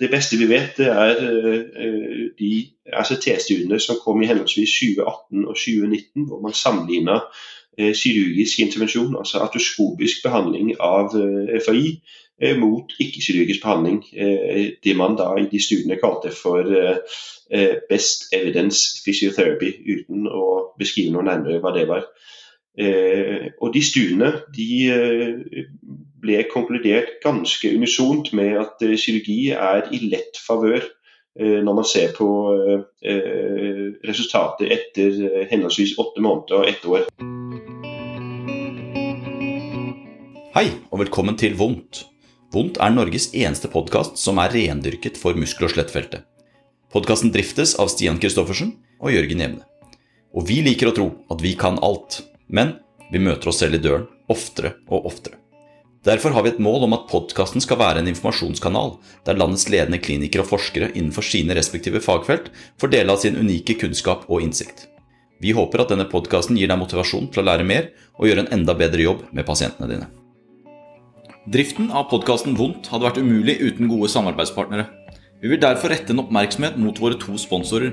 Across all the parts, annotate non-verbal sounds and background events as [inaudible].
Det beste vi vet, det er de RCT-studiene som kom i henholdsvis 2018 og 2019, hvor man sammenligna kirurgisk intervensjon, altså atoskopisk behandling av FAI, mot ikke-kirurgisk behandling. Det man da i de studiene kalte for best evidence physiotherapy, uten å beskrive noe nærmere hva det var. Og de studiene de ble konkludert ganske unisont med at eh, kirurgi er i lett favør eh, når man ser på resultater resultatet etter henholdsvis åtte måneder og ett år. Hei, og velkommen til Vondt. Vondt er Norges eneste podkast som er rendyrket for muskel- og skjelettfeltet. Podkasten driftes av Stian Christoffersen og Jørgen Jevne. Og vi liker å tro at vi kan alt, men vi møter oss selv i døren oftere og oftere. Derfor har vi et mål om at podkasten skal være en informasjonskanal der landets ledende klinikere og forskere innenfor sine respektive fagfelt får dele av sin unike kunnskap og innsikt. Vi håper at denne podkasten gir deg motivasjon til å lære mer og gjøre en enda bedre jobb med pasientene dine. Driften av podkasten Vondt hadde vært umulig uten gode samarbeidspartnere. Vi vil derfor rette en oppmerksomhet mot våre to sponsorer.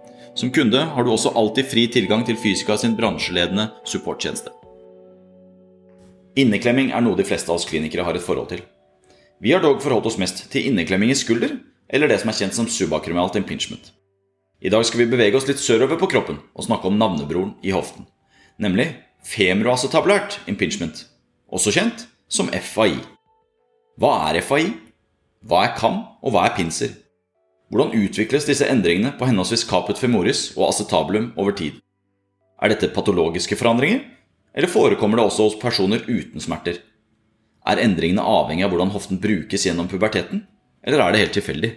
Som kunde har du også alltid fri tilgang til Fysika sin bransjeledende supporttjeneste. Inneklemming er noe de fleste av oss klinikere har et forhold til. Vi har dog forholdt oss mest til inneklemming i skulder, eller det som er kjent som subakromialt impingement. I dag skal vi bevege oss litt sørover på kroppen og snakke om navnebroren i hoften, nemlig femroasetablert impingement, også kjent som FAI. Hva er FAI? Hva er KAM, og hva er pinser? Hvordan utvikles disse endringene på henholdsvis caput femoris og acetabulum over tid? Er dette patologiske forandringer, eller forekommer det også hos personer uten smerter? Er endringene avhengig av hvordan hoften brukes gjennom puberteten, eller er det helt tilfeldig?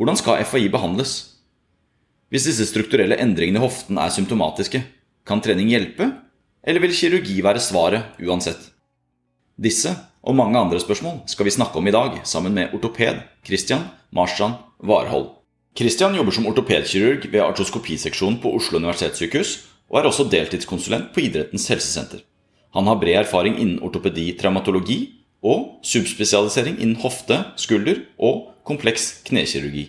Hvordan skal FAI behandles? Hvis disse strukturelle endringene i hoften er symptomatiske, kan trening hjelpe, eller vil kirurgi være svaret uansett? Disse og mange andre spørsmål skal vi snakke om i dag sammen med ortoped Christian Marstrand Warhold. Christian jobber som ortopedkirurg ved artroskopiseksjonen på Oslo universitetssykehus, og er også deltidskonsulent på Idrettens helsesenter. Han har bred erfaring innen ortopedi, traumatologi og subspesialisering innen hofte, skulder og kompleks knekirurgi.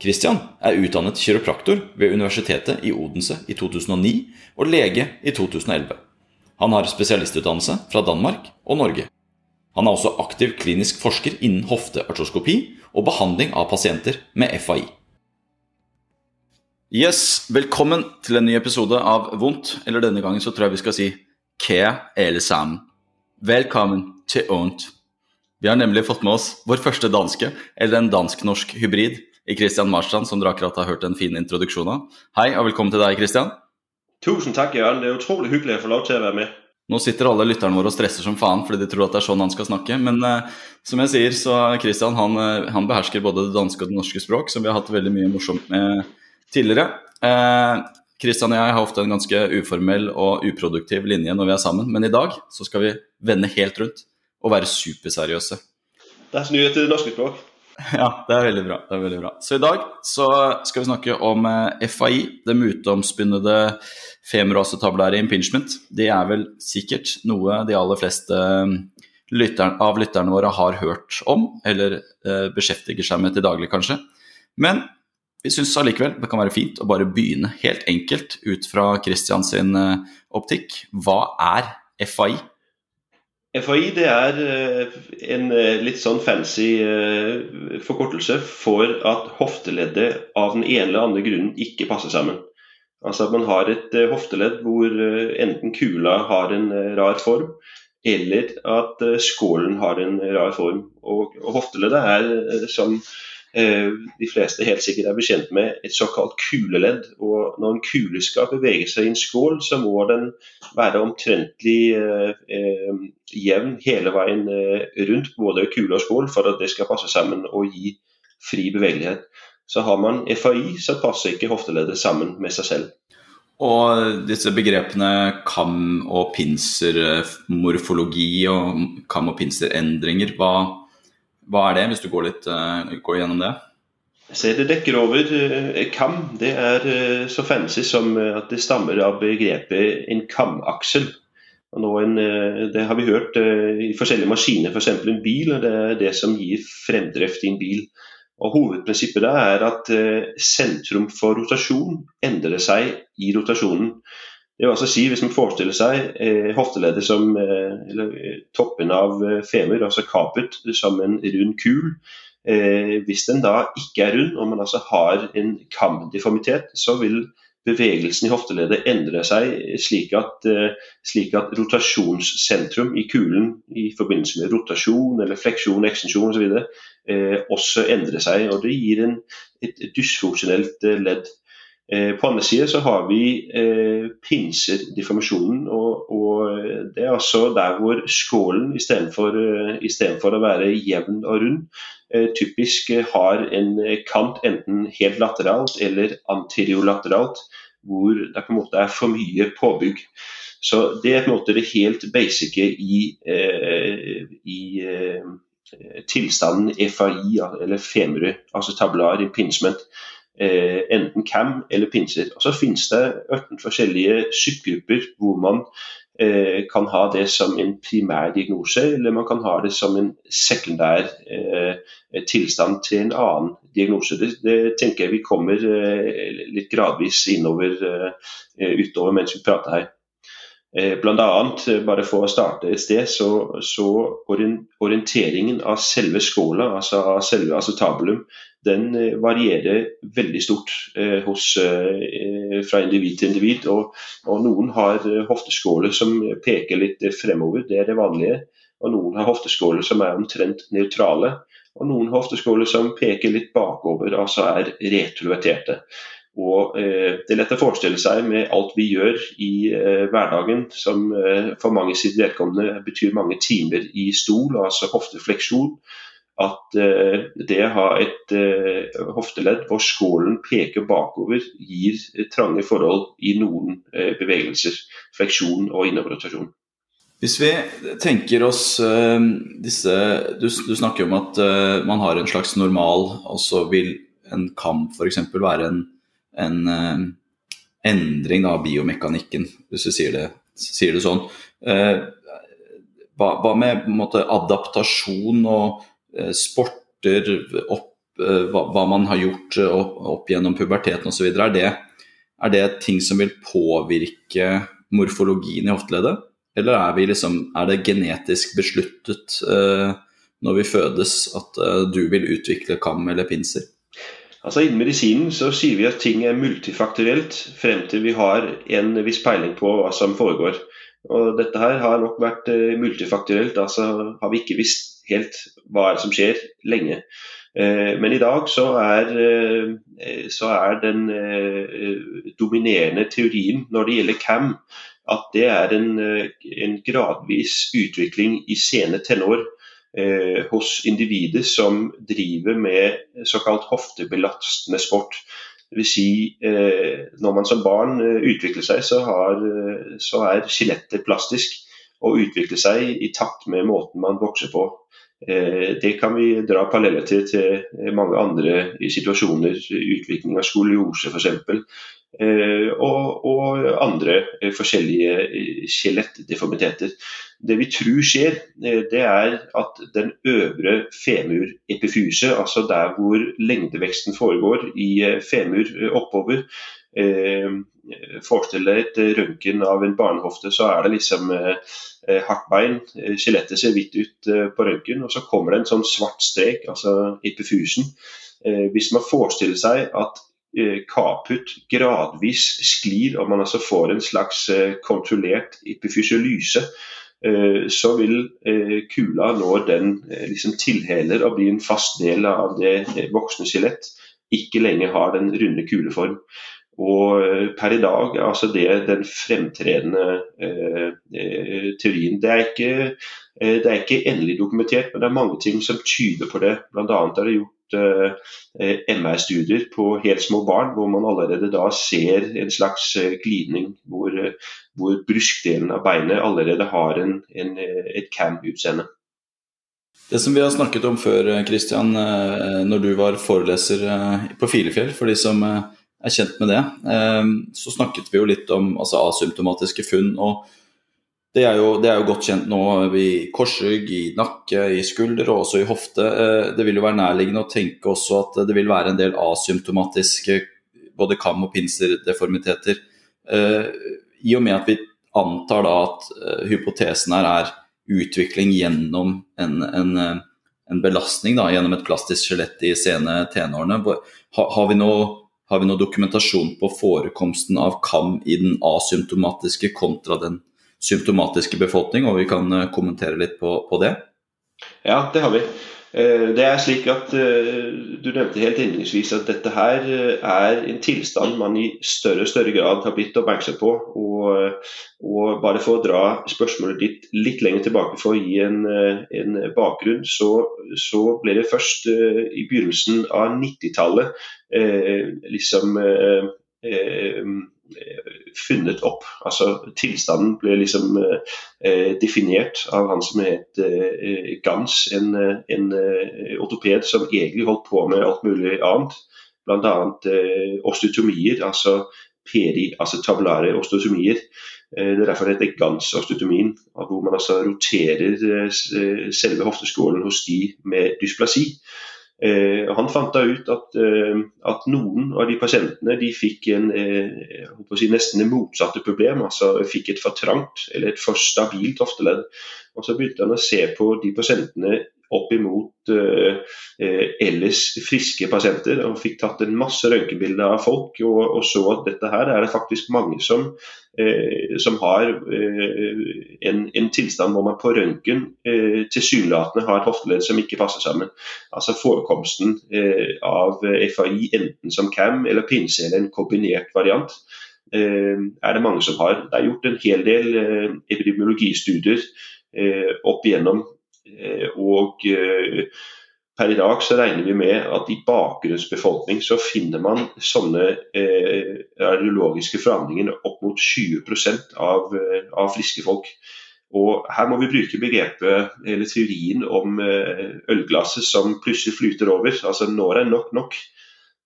Christian er utdannet kiropraktor ved Universitetet i Odense i 2009 og lege i 2011. Han har spesialistutdannelse fra Danmark og Norge. Han er også aktiv klinisk forsker innen hofteartroskopi og behandling av pasienter med FAI. Yes, Velkommen til en ny episode av Vondt. Eller denne gangen så tror jeg vi skal si Kea eller sammen. Velkommen til Ont. Vi har nemlig fått med oss vår første danske, eller en dansk-norsk hybrid, i Christian Marstrand, som dere akkurat har hørt en fin introduksjon av. Hei, og velkommen til deg, Christian. Tusen takk, Jørgen. Det er utrolig hyggelig å få lov til å være med. Nå sitter alle lytterne våre og stresser som faen fordi de tror at det er sånn han skal snakke. Men eh, som jeg sier, så Christian han, eh, han, behersker både det danske og det norske språk, som vi har hatt veldig mye morsomt med tidligere. Eh, Christian og jeg har ofte en ganske uformell og uproduktiv linje når vi er sammen, men i dag så skal vi vende helt rundt og være superseriøse. Det er snuet til det norske språk. [laughs] Ja, det er veldig bra. det er veldig bra. Så i dag så skal vi snakke om eh, FAI, det muteomspunnede femoroacetabulære impingement. Det er vel sikkert noe de aller fleste eh, av lytterne våre har hørt om, eller eh, beskjeftiger seg med til daglig, kanskje. Men vi syns allikevel det kan være fint å bare begynne helt enkelt ut fra Christian sin eh, optikk. Hva er FAI? FAI det er eh, en eh, litt sånn fancy eh, forkortelse for at hofteleddet av den ene eller andre grunnen ikke passer sammen. Altså at man har et hofteledd hvor enten kula har en rar form, eller at skålen har en rar form. Og, hofteleddet er, eh, de fleste helt sikkert er bekjent med, et såkalt kuleledd. Og når en kule skal bevege seg i en skål, så må den være omtrentlig eh, jevn hele veien rundt både kule og skål for at det skal passe sammen og gi fri bevegelighet. Så har man FAI, så passer ikke hofteleddet sammen med seg selv. Og disse begrepene kam- og pinsermorfologi og kam- og pinserendringer, hva, hva, er det, hvis du går, litt, uh, går gjennom det? Se, det dekker over uh, kam. Det er uh, så fancy som at det stammer av begrepet en kamaksel. En, det har vi hørt i forskjellige maskiner, f.eks. For en bil. og Det er det som gir fremdrift i en bil. Og Hovedprinsippet da er at eh, sentrum for rotasjon endrer seg i rotasjonen. Det vil altså si, Hvis man forestiller seg eh, hofteleddet som eh, eller, eh, toppen av eh, femur, altså kaput, som en rund kul. Eh, hvis den da ikke er rund, og man altså har en kamdeformitet, så vil bevegelsen i hofteleddet endre seg slik at, slik at, rotasjonssentrum i kulen i forbindelse med rotasjon eller fleksjon, ekstensjon osv eh, også endre seg. og Det gir en, et dysfunksjonelt eh, ledd. Eh, på andre siden så har vi eh, pinserdeformasjonen. Og, og, det er altså der hvor skålen istedenfor uh, å være jevn og rund, eh, typisk har en kant enten helt lateralt eller anteriolateralt, hvor det på en måte er for mye påbygg. Så Det er på en måte det helt basice i, eh, i eh, Eh, tilstanden FAI, eller femre, altså tabular impingement. Eh, enten CAM eller pinser. Og Så finnes det 18 forskjellige subgrupper hvor man eh, kan ha det som en primær diagnose, eller man kan ha det som en sekundær eh, tilstand til en annen diagnose. Det, det tenker jeg vi kommer litt gradvis innover utover mens vi prater her. Eh, Bl.a. Eh, bare for å starte et sted, så, så orienteringen av selve skåla, altså av selve den eh, varierer veldig stort eh, hos, eh, fra individ til individ. Og, og noen har hofteskåler som peker litt fremover, det er det vanlige. Og noen har hofteskåler som er omtrent nøytrale. Og noen hofteskåler som peker litt bakover, altså er retroverterte. Og eh, Det er lett å forestille seg med alt vi gjør i eh, hverdagen, som eh, for mange sitt vedkommende betyr mange timer i stol, altså hoftefleksjon, at eh, det å ha et eh, hofteledd hvor skålen peker bakover, gir trange forhold i noen eh, bevegelser, fleksjon og innoverrotasjon. Hvis vi tenker oss disse Du, du snakker om at man har en slags normal, og så vil en kam f.eks. være en en endring av biomekanikken, hvis du sier det, sier det sånn. Hva, hva, med måte, adaptasjon og sporter, opp, hva, hva, man har gjort opp, opp gjennom puberteten osv. Er, det, er det ting som vil påvirke morfologien i hofteleddet? Eller er, liksom, er det genetisk besluttet når vi fødes at du vil utvikle kam eller pinser? Altså Innen medisinen så sier vi at ting er multifaktorielt frem til vi har en viss peiling på hva som foregår. Og Dette her har nok vært multifaktorielt, altså har vi ikke visst helt hva er det som skjer lenge. Uh, men i dag så er, uh, så er den dominerende teorien når det gjelder CAM, at det er en, en gradvis utvikling i sene tenår eh, hos individer som driver med såkalt hoftebelastende sport. Dvs. Si, eh, når man som barn eh, utvikler seg, så, har, eh, så er skjelettet plastisk og utvikle seg i takt med måten man vokser på. Eh, det kan vi dra paralleller til til mange andre situasjoner. Utvikling av skoliose f.eks. Eh, og, og, andre forskjellige skjelettdeformiteter. Det vi tror skjer, eh, det er at den øvre femur-epifyse, altså der hvor lengdeveksten foregår i eh, femur eh, oppover, eh, Forestill deg et røntgen av en barnehofte, så er det liksom eh, hardt bein. Skjelettet ser hvitt ut eh, på røntgen, og så kommer det en sånn svart strek, altså epifusen. Eh, hvis man forestiller seg at kaput gradvis sklir, og man altså får en slags kontrollert epifysiolyse, så vil kula når den liksom tilheler og blir en fast del av det voksne skjelett, ikke lenger har den runde kuleform. Og per i dag altså det den fremtredende eh, teorien. Det er, ikke, det er ikke endelig dokumentert, men det er mange ting som tyder på det. Bl.a. er det gjort Eh, MR-studier på helt små barn, hvor man allerede da ser en slags eh, glidning hvor, eh, hvor bruskdelen av beinet allerede har en, en, et cam-utseende. Det som vi har snakket om før, Christian, når du var foreleser på Filefjell, for de som er kjent med det, så snakket vi jo litt om altså, asymptomatiske funn. og det er, jo, det er, jo, godt kjent nå i korsrygg, i nakke, i skulder og også i hofte. Eh, det vil jo være nærliggende å tenke også at det vil være en del asymptomatiske både kam- og pinserdeformiteter. Eh, I og med at vi antar da at eh, hypotesen her er utvikling gjennom en, en, en belastning, da, gjennom et plastisk skjelett i sene tenårene. Har, vi noe, har vi noe dokumentasjon på forekomsten av kam i den asymptomatiske kontra den symptomatiske befolkning, og vi kan eh, kommentere litt på, på det? Ja, det har vi. Eh, det er slik at eh, Du nevnte helt innledningsvis at dette her er en tilstand man i større og større grad har blitt oppmerksom på. Og, og bare for å dra spørsmålet ditt litt lenger tilbake for å gi en, en bakgrunn, så, så, ble det først i begynnelsen av 90-tallet liksom funnet opp. Altså Tilstanden ble liksom eh, definert av han som het eh, Gans, en, en eh, ortoped som egentlig holdt på med alt mulig annet. Bl.a. Eh, osteotomier, altså peri, altså tabulare osteotomier. Eh, det er derfor det heter Gans-osteotomien, hvor man altså roterer eh, selve hofteskålen hos de med dysplasi. Eh, han fant da ut at, eh, at, noen av de pasientene de fikk en, eh, si, nesten det motsatte problem. altså Fikk et for trangt eller et for stabilt hofteledd. Og Så begynte han å se på de pasientene opp imot eh, ellers friske pasienter. og Fikk tatt en masse røntgenbilder av folk og, og, så at dette her er det faktisk mange som, eh, som har eh, en, en, tilstand hvor man på røntgen eh, tilsynelatende har et hofteledd som ikke passer sammen. Altså forekomsten av FAI enten som CAM eller pinse eller en kombinert variant. er det mange som har. Det er gjort en hel del epidemiologistudier opp igjennom Eh, og eh, per i dag så regner vi med at i bakgrunnsbefolkning så finner man sånne areologiske forandringer opp mot 20 av, eh, av friske folk. Og Her må vi bruke begrepet, eller teorien om ølglasset som plutselig flyter over. Altså når er nok nok?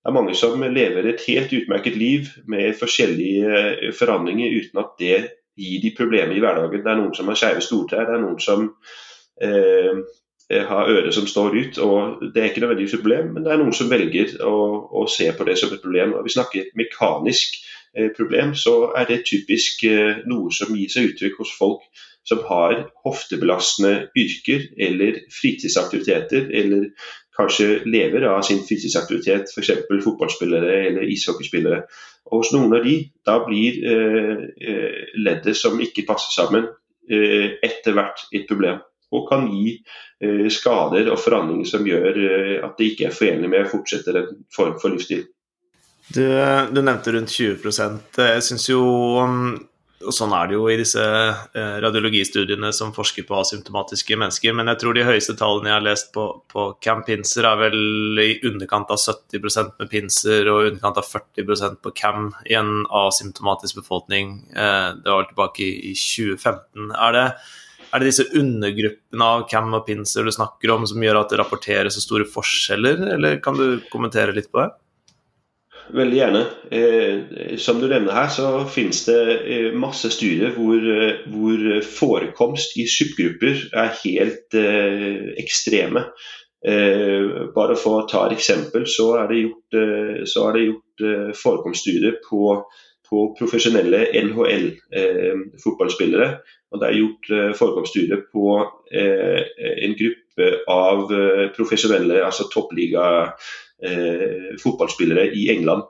Det er mange som lever et helt utmerket liv med forskjellige forandringer uten at det gir de problemer i hverdagen. Det er noen som har skeive stortær, det er noen som Eh, eh, har øre som står ut. og Det er ikke nødvendigvis et problem, men det er noen som velger å, å se på det som et problem. og Vi snakker mekanisk eh, problem, så er det typisk eh, noe som gir seg uttrykk hos folk som har hoftebelastende yrker eller fritidsaktiviteter, eller kanskje lever av sin fritidsaktivitet, f.eks. fotballspillere eller ishockeyspillere. Og hos noen av de, da blir eh, eh leddet som ikke passer sammen, etter hvert et problem og kan gi eh, skader og forandringer som gjør eh, at det ikke er forenlig med å fortsette den form for livsstil. Du, du nevnte rundt 20% Jeg syns jo og Sånn er det jo i disse eh, radiologistudiene som forsker på asymptomatiske mennesker. Men jeg tror de høyeste tallene jeg har lest på, på Cam Pinser, er vel i underkant av 70% med pinser og i underkant av 40% på Cam i en asymptomatisk befolkning. Det var vel tilbake i 2015. Er det, er det disse undergruppene av cam og pinser du snakker om som gjør at det rapporteres så store forskjeller, eller kan du kommentere litt på det? Veldig gjerne. Eh, som du nevner her, så finnes det eh, masse studier hvor, eh, hvor, forekomst i subgrupper er helt eh, ekstreme. Eh, bare for å ta et eksempel, så er det gjort, eh, så er det gjort forekomststudier på, på profesjonelle NHL-fotballspillere og Det er gjort eh, forekomststudier på eh, en gruppe av eh, profesjonelle, altså toppliga fotballspillere i England.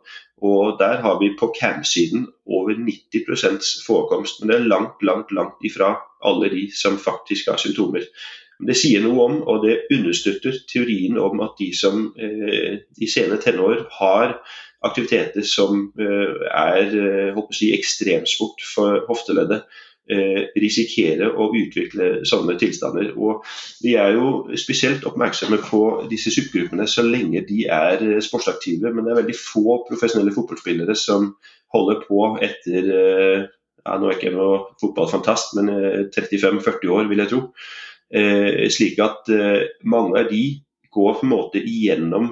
Og Der har vi på cam-siden over 90% forekomst. Men det er langt, langt, langt ifra alle de som faktisk har symptomer. Det sier noe om, og det understøtter teorien om at de som eh, i sene tenår har aktiviteter som eh, er eh, si, ekstremsport for hofteleddet, eh, risikerer å utvikle sånne tilstander. Og Vi er jo spesielt oppmerksomme på disse subgruppene så lenge de er eh, sportsaktive. Men det er veldig få profesjonelle fotballspillere som holder på etter eh, ja, Nå er jeg ikke noe fotballfantast, men 35-40 år, vil jeg tro. Slik at mange av de går på en måte igjennom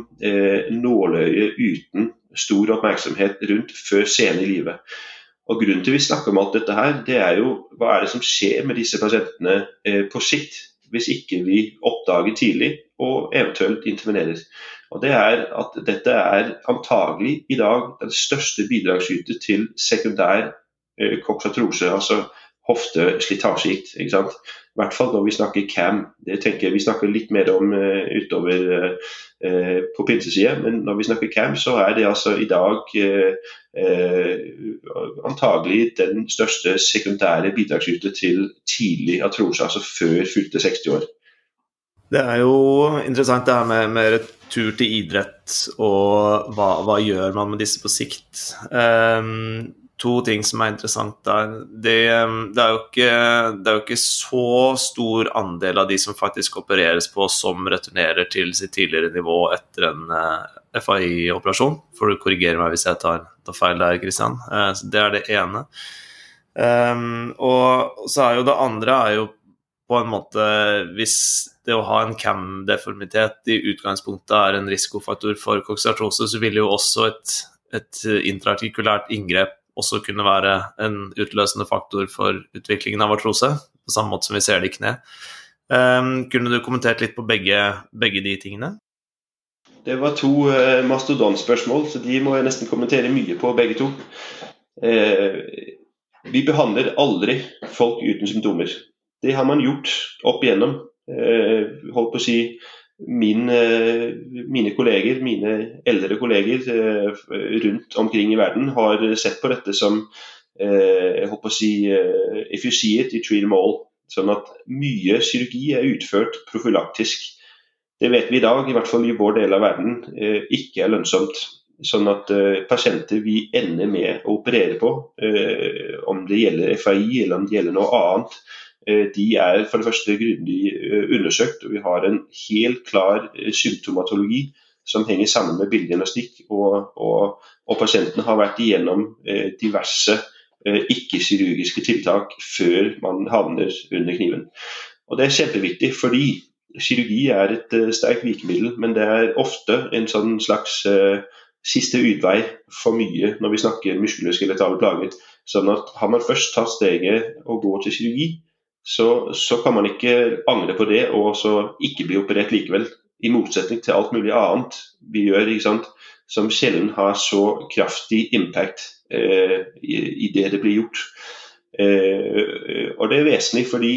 nåløyet uten stor oppmerksomhet rundt før senere i livet. Og Grunnen til vi snakker om alt dette, her, det er jo hva er det som skjer med disse pasientene eh, på sikt, hvis ikke vi oppdager tidlig og eventuelt intervenerer. Og det er at Dette er antagelig i dag den største bidragsyter til sekundær eh, koksatrose, altså hofteslitasjegikt. I hvert fall når vi snakker CAM. Det tenker jeg Vi snakker litt mer om uh, utover uh, på pinsesida, men når vi snakker CAM, så er det altså i dag uh, antagelig den største sekundære bidragsyter til tidlig atrose, altså før fylte 60 år. Det er jo interessant det her med, med retur til idrett og hva, hva, gjør man med disse på sikt. Um, to ting som er interessant der. Det, det, er ikke, det, er jo ikke, så stor andel av de som faktisk opereres på, som returnerer til sitt tidligere nivå etter en eh, FAI-operasjon. Får du korrigere meg hvis jeg tar, tar feil der, Kristian. Uh, det er det ene. Um, og så er jo det andre er jo på en måte Hvis det å ha en CAM-deformitet i utgangspunktet er en risikofaktor for koksartrose, så vil jo også et, et intraartikulært inngrep også kunne være en utløsende faktor for utviklingen av artrose, på samme måte som vi ser det i kne. Um, kunne du kommentert litt på begge, begge de tingene? Det var to uh, mastodonspørsmål, så de må jeg nesten kommentere mye på, begge to. Uh, vi behandler aldri folk uten symptomer. Det har man gjort opp igjennom. Uh, holdt på å si min, eh, mine kolleger, mine eldre kolleger eh, rundt omkring i verden har sett på dette som eh, jeg håper å si, if you see it, you treat them all. Sånn at mye kirurgi er utført profylaktisk. Det vet vi i dag, i hvert fall i vår del av verden, ikke er lønnsomt. Sånn at pasienter vi ender med å operere på, om det gjelder FAI eller om det gjelder noe annet, de er for det første grundig eh, undersøkt. og Vi har en helt klar eh, symptomatologi som henger sammen med bildediagnostikk. Og, og, og, pasienten har vært igjennom diverse ikke-kirurgiske tiltak før man havner under kniven. Og Det er kjempeviktig, fordi kirurgi er et sterkt virkemiddel, men det er ofte en sånn slags siste utvei for mye når vi snakker muskuloskelettale plager. Sånn at Har man først tatt steget å gå til kirurgi, så, så, kan man ikke angre på det og så ikke bli operert likevel. I motsetning til alt mulig annet vi gjør, som sjelden har så kraftig impact eh, i, i, det det blir gjort. Eh, og Det er vesentlig fordi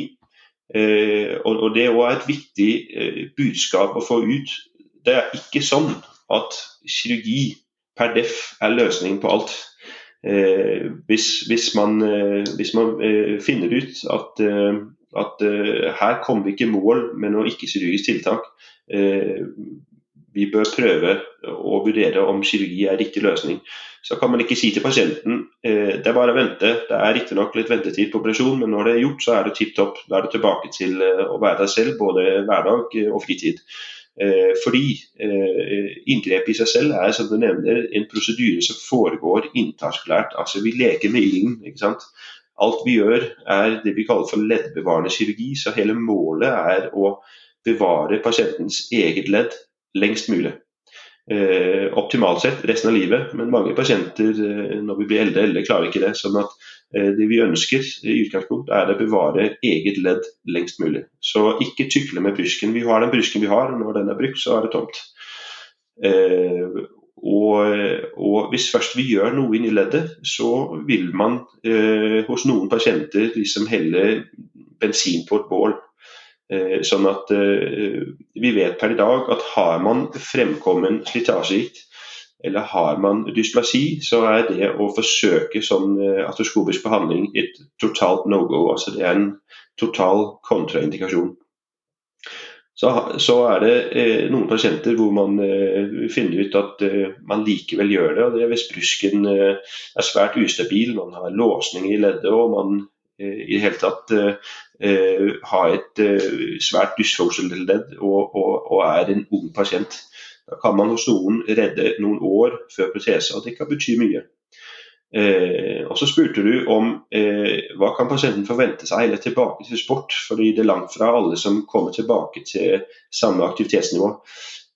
eh, og, og, det er også et viktig eh, budskap å få ut. Det er ikke sånn at kirurgi per def er løsningen på alt. Eh, hvis, hvis, man, eh, hvis, man, eh, finner ut at, at her kommer vi ikke i mål med noe ikke-kirurgisk tiltak, vi bør prøve å vurdere om kirurgi er riktig løsning. Så kan man ikke si til pasienten det er bare å vente. Det er riktignok litt ventetid på operasjon, men når det er gjort, så er det tipp topp. Da er det tilbake til å være deg selv, både hverdag og fritid. Eh, fordi eh, inngrep i seg selv er som du nevner, en prosedyre som foregår inntakslært. Altså vi leker med ilden. Alt vi gjør er det vi kaller for leddbevarende kirurgi. Så hele målet er å bevare pasientens eget ledd lengst mulig. Eh, optimalt sett resten av livet, men mange pasienter når vi blir eldre, eldre klarer ikke det. sånn at det vi ønsker i utgangspunkt er å bevare eget ledd lengst mulig. Så ikke tykle med brysken. Vi har den brysken vi har, når den er brukt, så er det tomt. Eh, og, og, hvis først vi gjør noe inni leddet, så vil man eh, hos noen pasienter liksom helle bensin på et bål. Sånn at vi vet per i dag at har man fremkommen slitasjegikt, eller har man dysplasi, så er det å forsøke sånn artroskopisk behandling et totalt no go. Altså det er en total kontraindikasjon. Så, så, er det eh, noen pasienter hvor man eh, finner ut at eh, man likevel gjør det. og det er Hvis brysken eh, er svært ustabil, man har låsning i leddet og man eh, i det hele tatt eh, har et svært dysfunksjonelt ledd og, og, og, er en ung pasient. Da kan man hos noen redde noen år før protese, og det kan bety mye. Eh, og Så spurte du om eh, hva kan pasienten forvente seg eller tilbake til sport, fordi det er langt fra alle som kommer tilbake til samme aktivitetsnivå.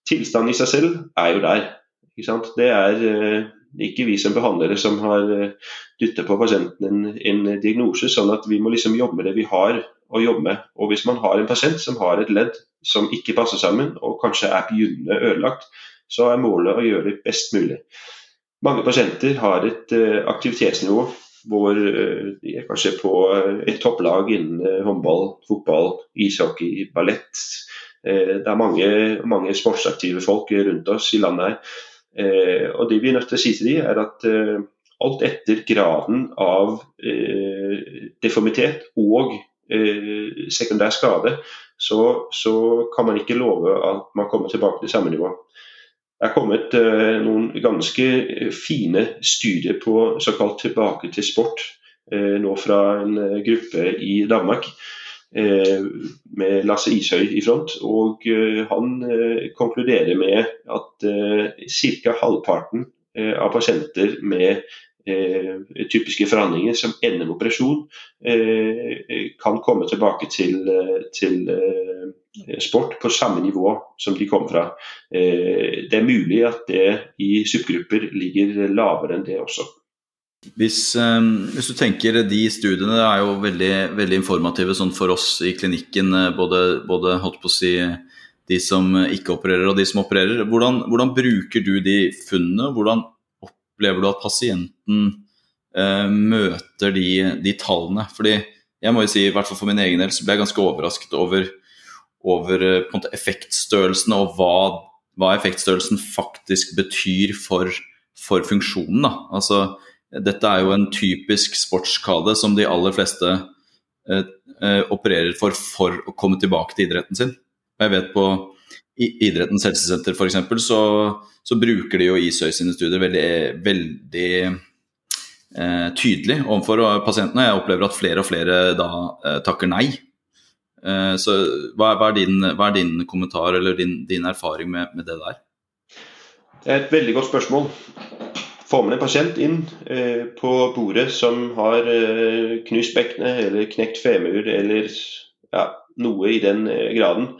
Tilstanden i seg selv er jo der. Det er eh, ikke vi som behandlere som har eh, dyttet på pasienten en, en, diagnose, sånn at vi må liksom jobbe med det vi har å jobbe med. Og Hvis man har en pasient som har et ledd som ikke passer sammen, og kanskje er begynnende ødelagt, så er målet å gjøre det best mulig. Mange pasienter har et uh, aktivitetsnivå hvor uh, de er kanskje på uh, et topplag innen håndball, fotball, ishockey, ballett. det er mange, mange, sportsaktive folk rundt oss i landet her. og Det vi er nødt til å si til dem, er at alt etter graden av deformitet og sekundær skade, så, så, kan man ikke love at man kommer tilbake til samme nivå. Det er kommet eh, noen ganske fine studier på såkalt tilbake til sport, eh, nå fra en eh, gruppe i Danmark. Med Lasse Ishøy i front. og Han konkluderer med at ca. halvparten av pasienter med typiske forhandlinger som ender med operasjon, kan komme tilbake til, til Eh, sport på samme nivå som de kom fra. Eh, det er mulig at det i subgrupper ligger lavere enn det også. Hvis, hvis, du tenker De studiene er jo veldig, veldig informative sånn for oss i klinikken. Eh, både, både si, de som ikke opererer og de som opererer. Hvordan, hvordan bruker du de funnene? Hvordan opplever du at pasienten eh, møter de, de, tallene? Fordi jeg må jo si, i hvert fall for min egen del, så ble jeg ganske overrasket over over eh, måte, effektstørrelsen og hva, hva, effektstørrelsen faktisk betyr for, for funksjonen. Altså, dette er jo en typisk sportsskade som de aller fleste eh, eh, opererer for for å komme tilbake til idretten sin. Jeg vet på Idrettens helsesenter f.eks. Så, så bruker de jo Isøy sine studier veldig, veldig eh, tydelig overfor pasientene. Jeg opplever at flere og flere da eh, takker nei Eh, så hva, hva, er din, hva, er din, kommentar eller din, din erfaring med, med, det der? Det er et veldig godt spørsmål. Får man en pasient inn eh, på bordet som har eh, knust bekkenet eller knekt femur eller ja, noe i den eh, graden,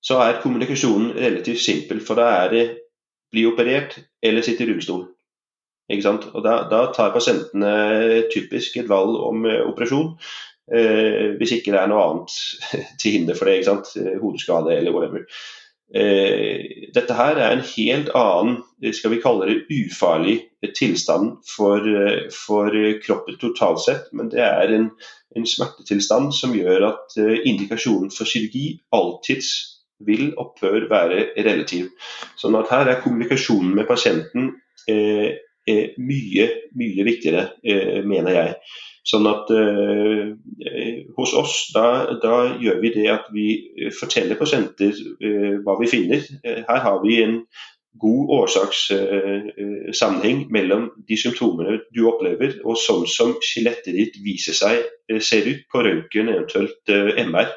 så er kommunikasjonen relativt simpel. For da er det bli operert eller sitte i rullestol. Og da, da, tar pasientene typisk et valg om eh, operasjon. Eh, hvis ikke det er noe annet [laughs] til hinder for det. ikke sant? Eh, hodeskade eller whatever. Eh, dette her er en helt annen, skal vi kalle det ufarlig tilstand for, eh, for kroppen totalt sett. Men det er en, en smertetilstand som gjør at eh, indikasjonen for kirurgi alltids vil opphør være relativ. Sånn at her er kommunikasjonen med pasienten eh, mye, mye viktigere, mener jeg. Sånn at eh, Hos oss da, da, gjør vi det at vi forteller pasienter eh, hva vi finner. Eh, her har vi en god årsakssammenheng eh, mellom de symptomene du opplever og sånn som skjelettet ditt viser seg eh, ser ut på røntgen, eventuelt eh, MR.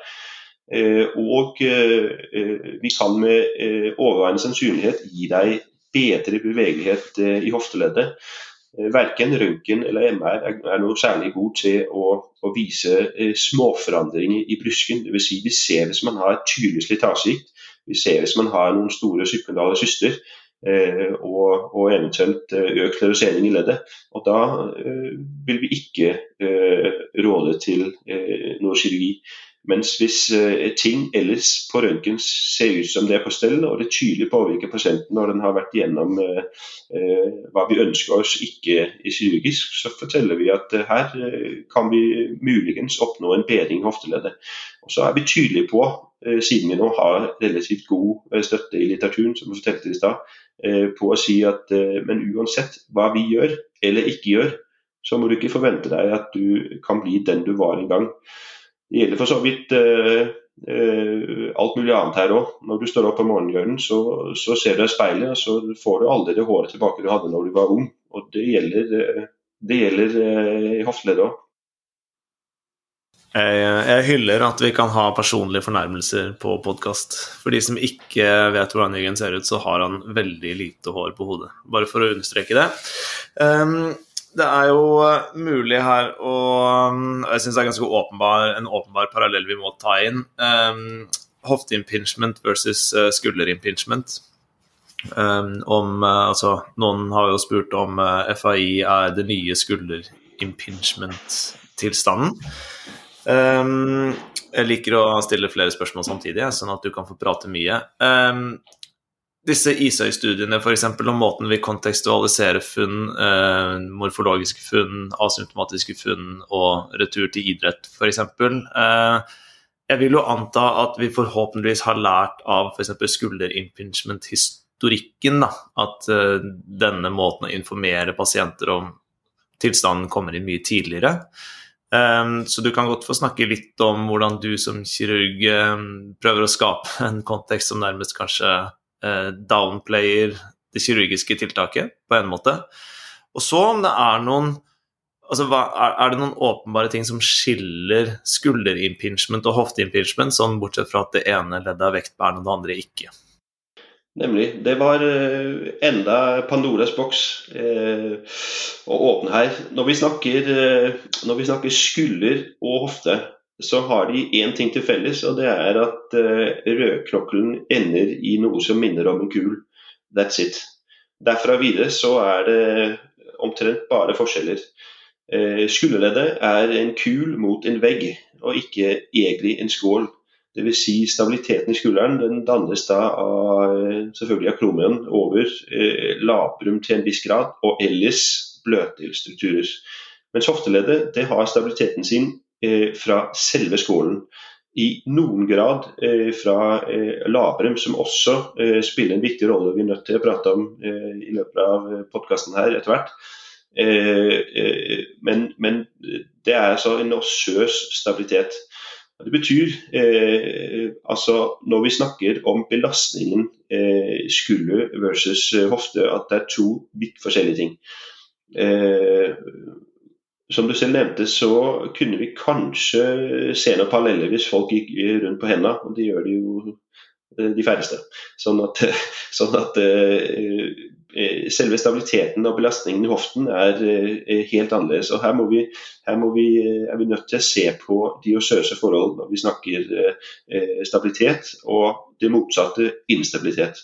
og vi kan med overveiende sannsynlighet gi deg bedre bevegelighet i hofteleddet. Eh, verken røntgen eller MR er noe særlig god til å, å vise eh, småforandringer i brysken. Dvs. Si vi ser hvis man har et tydelig slitasjegikt, vi ser hvis man har noen store subkondale syster eh, og, og, eventuelt eh, økt fluoresering i leddet. Og Da ø, vil vi ikke ø, råde til noe kirurgi. Mens hvis eh, ting ellers på røntgen ser ut som det er på stell, og det tydelig påvirker pasienten når den har vært gjennom eh, eh, hva vi ønsker oss ikke kirurgisk, så forteller vi at her kan vi muligens oppnå en bedring i hofteleddet. Og så er vi tydelige på siden vi nå har relativt god støtte i litteraturen, som vi fortalte i stad, på å si at men uansett hva vi gjør eller ikke gjør, så må du ikke forvente deg at du kan bli den du var en gang. Det gjelder for så vidt Uh, alt mulig annet her òg. Når du står opp om morgenen, så, så ser du deg i speilet, og så får du aldri det håret tilbake du hadde når du var ung. Og Det gjelder, uh, det gjelder i hofteleddet òg. Jeg, jeg, hyller at vi kan ha personlige fornærmelser på podkast. For de som ikke vet hvordan Jørgen ser ut, så har han veldig lite hår på hodet. Bare for å understreke det. Um, det er jo eh, mulig her å um, Jeg syns det er ganske åpenbar, en åpenbar parallell vi må ta inn. Um, Hofteimpingement versus uh, skulderimpingement. Um, om, uh, altså, noen har jo spurt om uh, FAI er det nye skulderimpingement-tilstanden. Um, jeg liker å stille flere spørsmål samtidig, sånn at du kan få prate mye. Um, disse Isøy-studiene f.eks. om måten vi kontekstualiserer funn, eh, morfologiske funn, asymptomatiske funn og retur til idrett f.eks. Eh, jeg vil jo anta at vi forhåpentligvis har lært av f.eks. skulder-impingement-historikken. At eh, denne måten å informere pasienter om tilstanden kommer inn mye tidligere. Um, så du kan godt få snakke litt om hvordan du som kirurg um, prøver å skape en kontekst som nærmest kanskje Eh, downplayer det kirurgiske tiltaket på en måte. Og så om det er noen altså, Er det noen åpenbare ting som skiller skulderimpingement og hofteimpingement, sånn bortsett fra at det ene leddet er vektbærende og det andre ikke? Nemlig. Det var uh, enda Pandoras boks eh, å åpne her. Når vi snakker, uh, når vi snakker skulder og hofte, så har de én ting til felles, og det er at uh, rødknokkelen ender i noe som minner om en kul. That's it. Derfra videre så er det omtrent bare forskjeller. Uh, skulderleddet er en kul mot en vegg, og ikke egentlig en skål. Dvs. Si stabiliteten i skulderen den dannes da av selvfølgelig av kromion over eh, labrum til en viss grad, og ellers bløtdelstrukturer. Mens hofteleddet det har stabiliteten sin Eh, fra selve skolen. I noen grad eh, fra eh, labrum, som også spiller en viktig rolle vi er nødt til å prate om i løpet av podkasten her etter hvert. Men, men, det er altså en osseøs stabilitet. Det betyr eh, altså når vi snakker om belastningen eh, skulder versus hofte, at det er to vidt forskjellige ting. Eh, som du selv nevnte, så kunne vi kanskje se noen paralleller hvis folk gikk rundt på hendene, og det gjør de jo eh, de færreste. Sånn at, [laughs] sånn at uh, selve stabiliteten og belastningen i hoften er helt annerledes. og Her, vi, her vi, er vi nødt til å se på de osøse forhold når vi snakker stabilitet, og det motsatte instabilitet.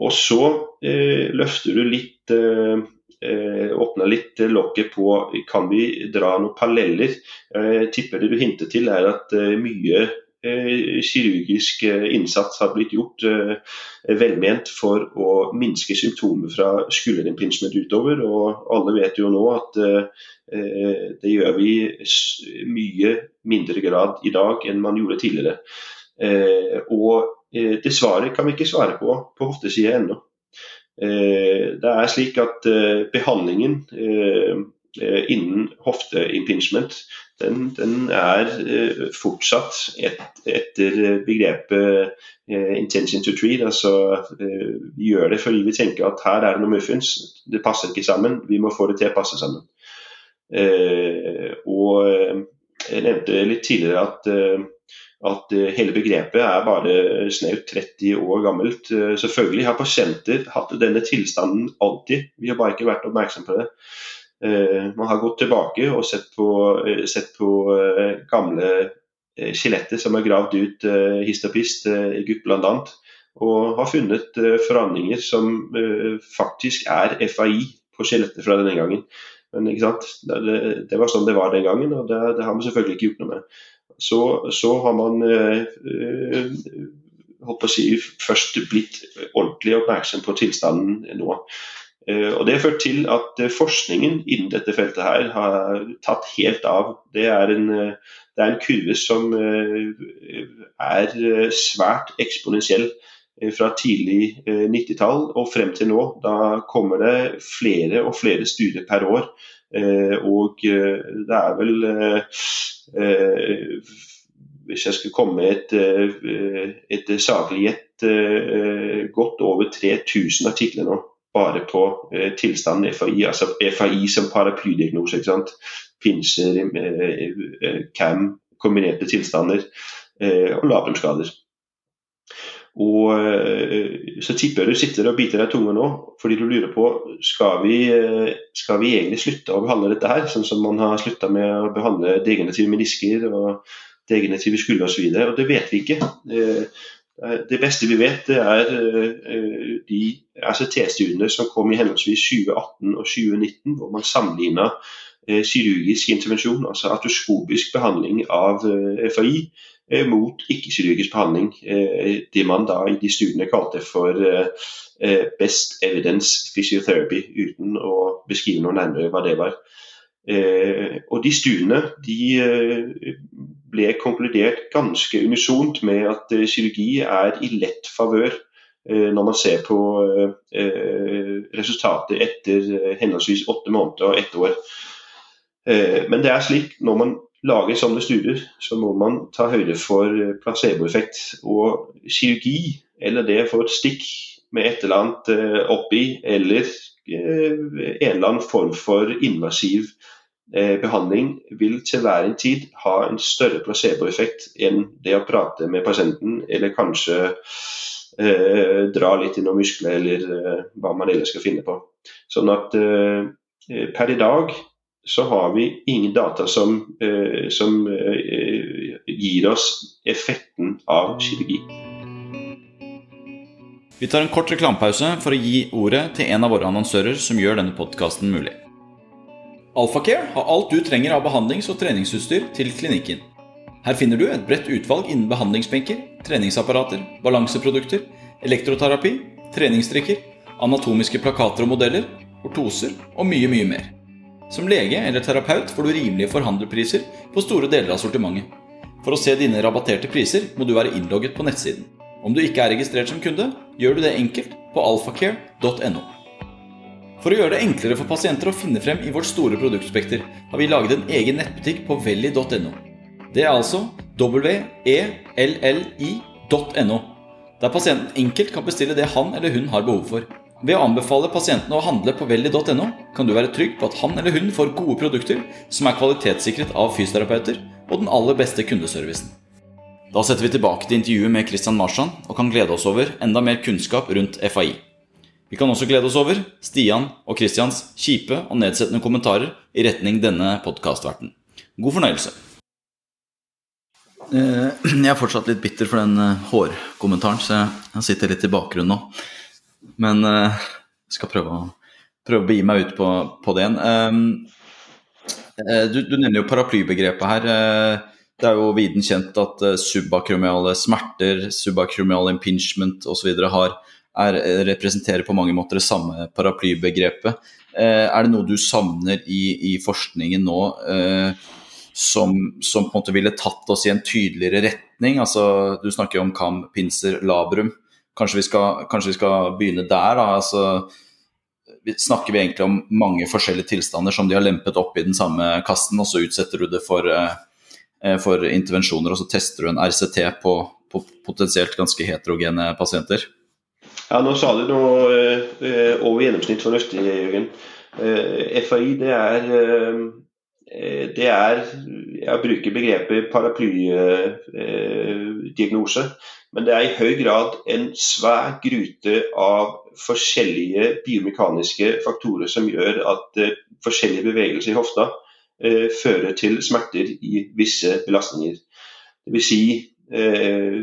og så løfter du litt eh, åpna litt lokket på kan vi dra noen paralleller. Jeg tipper det du hinter til er at eh, mye eh, kirurgisk eh, innsats har blitt gjort eh, velment for å minske symptomer fra skulderimpinsement utover. Og alle vet jo nå at eh, det gjør vi mye mindre grad i dag enn man gjorde tidligere. og det svaret kan vi ikke svare på på hoftesida ennå. Eh, det er slik at eh, behandlingen eh, innen hofteimpingement den, den, er fortsatt et, etter begrepet intention to treat. Altså, vi gjør det fordi vi tenker at her er det noe muffins, det passer ikke sammen, vi må få det til å passe sammen. og jeg nevnte litt tidligere at at eh, hele begrepet er bare snaut 30 år gammelt. Eh, selvfølgelig har pasienter hatt denne tilstanden alltid, vi har bare ikke vært oppmerksom på det. Eh, man har gått tilbake og sett på, sett på gamle skjeletter som er gravd ut hist og Egypt bl.a. Og har funnet forandringer som faktisk er FAI på skjelettet fra denne gangen. Men det, det, var sånn det var den gangen, og det, det har vi selvfølgelig ikke gjort noe med så, så har man eh, holdt å si, først blitt ordentlig oppmerksom på tilstanden nå. Eh, og Det har ført til at forskningen innen dette feltet her har tatt helt av. Det er en, det er en kurve som er svært eksponentiell fra tidlig 90-tall og frem til nå. Da kommer det flere og flere studier per år. Og det er vel Hvis jeg skulle komme med et, et saklig gjett, godt over 3000 artikler nå bare på eh, tilstanden FAI, altså FAI som paraplydiagnose. ikke sant? Pinser, eh, eh, CAM, kombinerte tilstander eh, og labrumskader. Og eh, Så tipper jeg du sitter og biter deg i tunga nå fordi du lurer på skal vi, eh, skal vi egentlig slutte å behandle dette her, sånn som man har slutta med å behandle degenerative menisker og degenerative skuldre osv. Det vet vi ikke. Eh, det beste vi vet, det er de RCT-studiene som kom i henholdsvis 2018 og 2019, hvor man sammenligna kirurgisk intervensjon, altså atoskopisk behandling av FAI, mot ikke-kirurgisk behandling. Det man da i de studiene kalte for best evidence physiotherapy, uten å beskrive noe nærmere hva det var. Og de studiene de ble konkludert ganske unisont med at eh, kirurgi er i lett favør eh, når man ser på eh, resultatet etter henholdsvis åtte måneder og ett år. Men det er slik når man lager sånne studier, så må man ta høyde for placeboeffekt. Og kirurgi, eller det å få et stikk med et eller annet oppi, eller en eller annen form for invasiv Eh, behandling vil til hver en tid ha en større placeboeffekt enn det å prate med pasienten, eller kanskje eh, dra litt i noen muskler, eller eh, hva man ellers skal finne på. Sånn at eh, per i dag så har vi ingen data som, eh, som eh, gir oss effekten av kirurgi. Vi tar en kort reklamepause for å gi ordet til en av våre annonsører som gjør denne podkasten mulig. Alphacare har alt du trenger av behandlings- og treningsutstyr til klinikken. Her finner du et bredt utvalg innen behandlingsbenker, treningsapparater, balanseprodukter, elektroterapi, treningsstrikker, anatomiske plakater og modeller, ortoser og mye, mye mer. Som lege eller terapeut får du rimelige forhandlerpriser på store deler av sortimentet. For å se dine rabatterte priser må du være innlogget på nettsiden. Om du ikke er registrert som kunde, gjør du det enkelt på alphacare.no. For å gjøre det enklere for pasienter å finne frem i vårt store produktspekter, har vi laget en egen nettbutikk på velli.no. Det er altså welli.no, der pasienten enkelt kan bestille det han eller hun har behov for. Ved å anbefale pasientene å handle på velli.no, kan du være trygg på at han eller hun får gode produkter som er kvalitetssikret av fysioterapeuter og den aller beste kundeservicen. Da setter vi tilbake til intervjuet med Christian Marsan og kan glede oss over enda mer kunnskap rundt FAI. Vi kan også glede oss over Stian og Christians kjipe og nedsettende kommentarer i retning denne podkastverten. God fornøyelse. Eh, [clears throat] jeg er fortsatt litt bitter for den eh, hårkommentaren, så jeg sitter litt i bakgrunnen nå. Men jeg uh, skal prøve å, prøve å begi meg ut på, på det igjen. Du, du, nevner jo paraplybegrepet her. Det er jo viden kjent at subakromiale smerter, subakromial impingement osv. er, representerer på mange måter det samme paraplybegrepet. Eh, er det noe du savner i, i forskningen nå eh, som, som, på en måte ville tatt oss i en tydeligere retning? Altså, du snakker jo om kam, pinser, labrum. Kanskje vi skal, kanskje vi skal begynne der? da, altså snakker vi egentlig om mange forskjellige tilstander som de har lempet opp i den samme kassen, og så utsetter du det for, eh, for intervensjoner, og så tester du en RCT på, på potensielt ganske heterogene pasienter? Ja, Nå sa du noe eh, over gjennomsnitt fornuftig, Jørgen. Eh, FAI det er, eh, det er Jeg bruker begrepet paraplydiagnose. Men det er i høy grad en svær grute av forskjellige biomekaniske faktorer som gjør at forskjellige bevegelser i hofta fører til smerter i visse belastninger. Vil si Eh,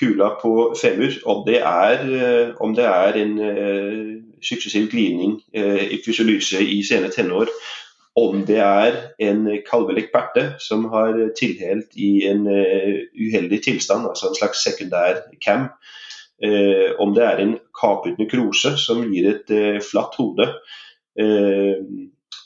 kula på femur, om det er, eh, om det er en eh, suksessiv glidning i fysiolyse i sene tenår, om det er en kalvelekt perte som har tilhelt i en uheldig tilstand, altså en slags sekundær cam, om det er en kaput nekrose som gir et flatt hode,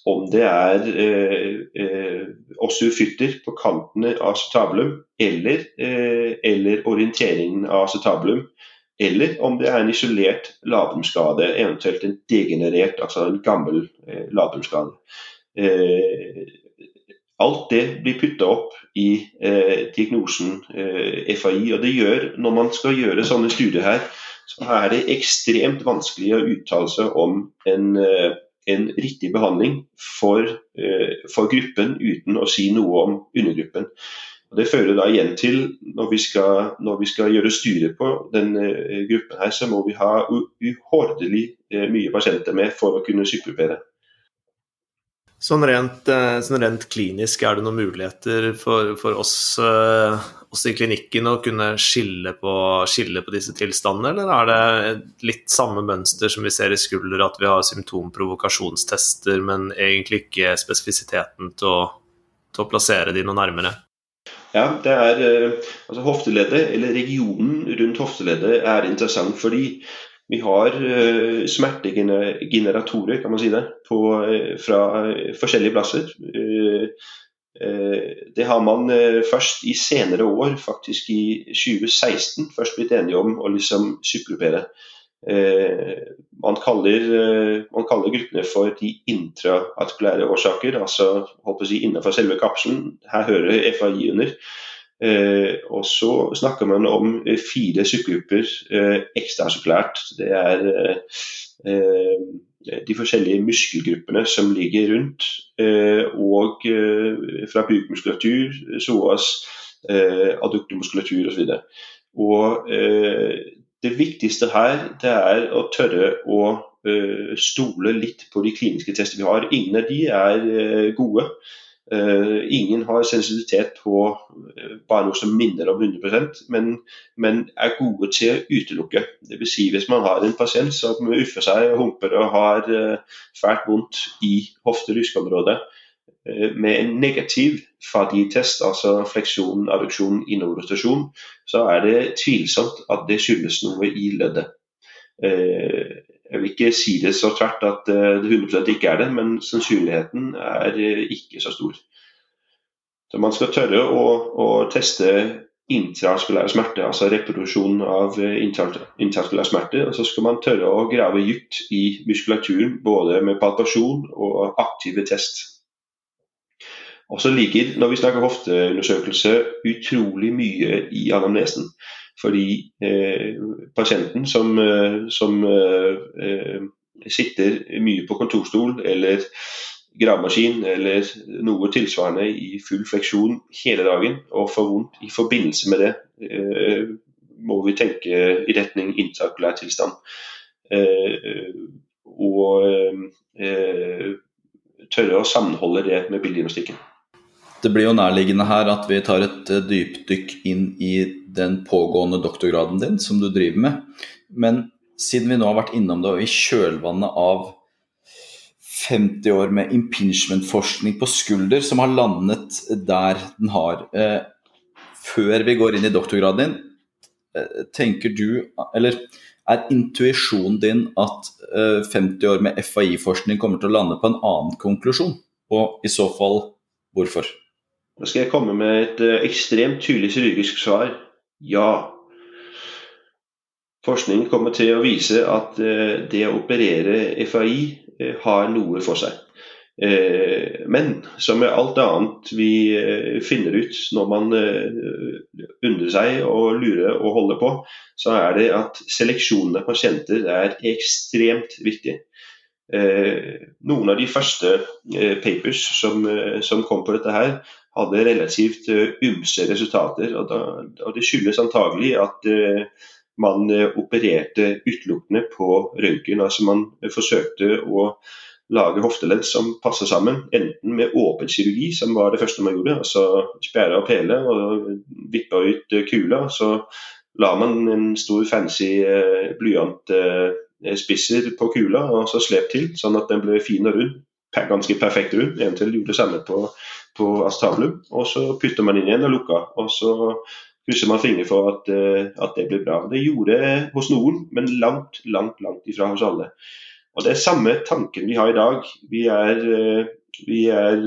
om det er eh, eh, osteofytter på kantene av acetabulum eller, eh, eller orienteringen av acetabulum, eller om det er en isolert labumskade, eventuelt en degenerert, altså en gammel eh, labelumskade. Eh, alt det blir putta opp i eh, diagnosen eh, FAI. og det gjør, Når man skal gjøre sånne studier her, så er det ekstremt vanskelig å uttale seg om en, eh, en riktig behandling for, eh, for, gruppen uten å si noe om undergruppen. Og det fører da igjen til, når vi skal, når vi skal gjøre styre på denne eh, gruppen, her, så må vi ha uhordelig mye pasienter med for å kunne sykkelpere. Sånn rent, eh, sånn rent, klinisk, er det noen muligheter for, for oss, eh, oss, i klinikken å kunne skille på, skille på, disse tilstandene, eller er det litt samme mønster som vi ser i skulder, at vi har symptomprovokasjonstester, men egentlig ikke spesifisiteten til å, til å plassere de noe nærmere? Ja, det er eh, altså Hofteleddet, eller regionen rundt hofteleddet, er interessant fordi vi har uh, smertegeneratorer, kan man si det, på, uh, fra uh, forskjellige plasser. det har man først i senere år, faktisk i 2016, først blitt enige om å liksom subgruppere. Man kaller, man, kaller, gruppene for de intraartikulære årsaker, altså holdt på å si innenfor selve kapselen. Her hører FAI under. Eh, og så snakker man om eh, fire sykkelgrupper eh, ekstrasirkulært. Det er eh, de forskjellige muskelgruppene som ligger rundt, eh, og eh, fra bukmuskulatur, psoas, eh, adduktomuskulatur osv. Og, og det viktigste her det er å tørre å stole litt på de kliniske testene vi har. Ingen av de er gode. Uh, ingen har sensitivitet på uh, bare noe som minner om 100 men, men er gode til å utelukke. Dvs. Si hvis man har en pasient som uffer seg og humper og har uh, fælt vondt i hofte-lyskeområdet med en negativ faditest, altså fleksjon, adduksjon, innoverrotasjon, så er det tvilsomt at det skyldes noe i leddet. Jeg vil ikke si det så tvert at eh, det 100% ikke er det, men sannsynligheten er eh, ikke så stor. Så Man skal tørre å, å teste intraskulær smerte, altså reproduksjon av eh, intraskulær smerte. Og så skal man tørre å grave dypt i muskulaturen, både med palpasjon og aktive test. Og så ligger, når vi snakker hofteundersøkelse, utrolig mye i anamnesen. Fordi eh, pasienten som, eh, som eh, sitter mye på kontorstol eller gravemaskin eller noe tilsvarende i full fleksjon hele dagen og får vondt i forbindelse med det, må vi tenke i retning intrakulær tilstand. Og tørre å sammenholde det med bildediagnostikken. Det blir jo nærliggende her at vi tar et eh, dypdykk inn i den pågående doktorgraden din som du driver med. Men siden vi nå har vært innom det, og i kjølvannet av 50 år med impingement-forskning på skulder som har landet der den har eh, Før vi går inn i doktorgraden din, eh, tenker du Eller er intuisjonen din at eh, 50 år med FAI-forskning kommer til å lande på en annen konklusjon? Og i så fall hvorfor? Nå skal jeg komme med et uh, ekstremt tydelig kirurgisk svar. Ja. Forskning kommer til å vise at uh, det å operere FAI eh, har noe for seg. Men som med alt annet vi finner ut når man undrer seg og lurer og holder på, så er det at seleksjonen av pasienter er ekstremt viktig. Noen av de første papers som kom på dette her, hadde relativt uh, ymse resultater. Og, da, og, Det skyldes antagelig at uh, man uh, opererte utelukkende på røntgen. Altså man forsøkte å lage hofteledd som passer sammen, enten med åpen kirurgi, som var det første man gjorde, altså spjære opp hele og vippe ut kula. Så la man en stor fancy blyantspisser på kula og så slep til, sånn at den ble fin og rund. Ganske perfekt rund. Eventuelt gjorde det samme på på Astablum, og så putter man inn igjen og lukker. Og så krysser man fingre for at, eh, at, det blir bra. Det gjorde det hos noen, men langt, langt, langt ifra hos alle. Og Det er samme tanken vi har i dag. Vi er, vi er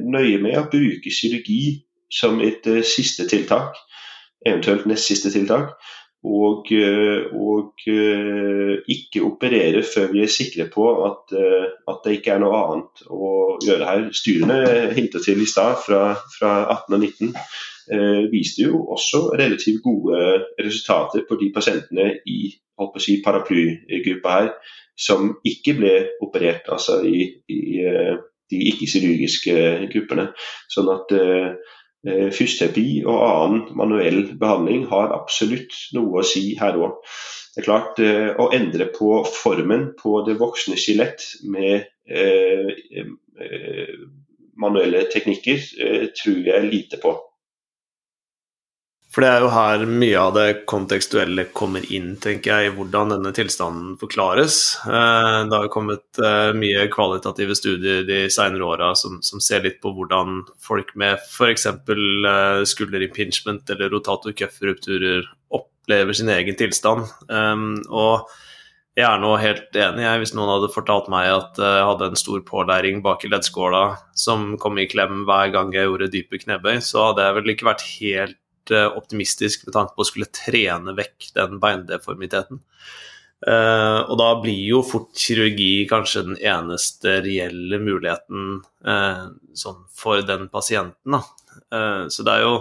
nøye med å bruke kirurgi som et siste tiltak, eventuelt nest siste tiltak og, eh, og, eh, ikke operere før vi er sikre på at, eh, at, det ikke er noe annet å gjøre her. Styrene hintet til i stad, fra, fra, 18 og 19, eh, viste jo også relativt gode resultater på de pasientene i si, paraplygruppa her som ikke ble operert, altså i, i de ikke-kirurgiske gruppene. Sånn at Eh, fysioterapi og annen manuell behandling har absolutt noe å si her òg. Det er klart, eh, Å endre på formen på det voksne skjelett med eh, manuelle teknikker tror jeg lite på. For det er jo her mye av det kontekstuelle kommer inn, tenker jeg, i hvordan denne tilstanden forklares. Eh, det har kommet eh, mye kvalitative studier de senere åra som, som, ser litt på hvordan folk med f.eks. skulderimpingement skulderimpeachment eller rotator cuff-rupturer opplever sin egen tilstand. Og jeg er nå helt enig. Jeg, hvis noen hadde fortalt meg at jeg hadde en stor pålæring bak i leddskåla som kom i klem hver gang jeg gjorde dype knebøy, så hadde jeg vel ikke vært helt Eh, optimistisk med tanke på å skulle trene vekk den beindeformiteten. Uh, og da blir jo fort kirurgi kanskje den eneste reelle muligheten uh, sånn for den pasienten. Uh, så det er jo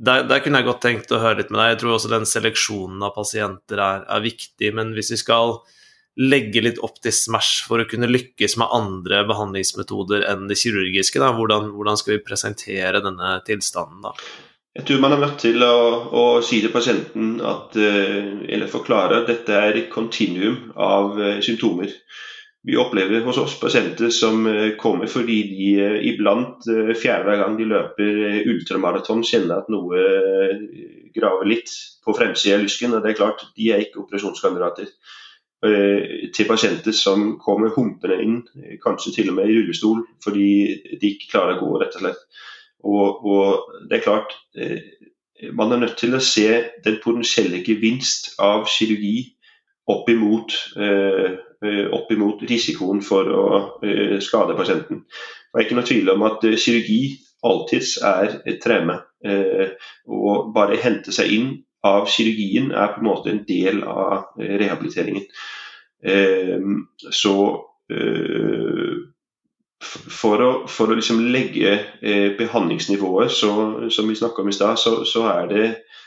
der, der, kunne jeg godt tenkt å høre litt med deg. Jeg tror også den seleksjonen av pasienter er, er viktig. Men hvis vi skal legge litt opp til Smash for å kunne lykkes med andre behandlingsmetoder enn det kirurgiske, da, hvordan, hvordan skal vi presentere denne tilstanden da? Jeg tror man er nødt til å, å si til pasienten at, eh, eller forklare at dette er et kontinuum av eh, symptomer. Vi opplever hos oss pasienter som eh, kommer fordi de iblant fjerde gang de løper ultramaraton, kjenner at noe graver litt på fremsida av lysken. og det er klart, De er ikke operasjonskandidater. Til pasienter som kommer humpende inn, kanskje til og med i rullestol, fordi de ikke klarer å gå, rett og slett. Og, og, det er klart, eh, man er nødt til å se den potensielle gevinst av kirurgi opp imot, eh, eh, opp imot risikoen for å skade pasienten. Det er ikke noe tvil om at kirurgi alltids er et treme. Og bare hente seg inn av kirurgien er på en måte en del av rehabiliteringen. Så for å, for å liksom legge eh, behandlingsnivået så, som vi snakka om i stad, så, så,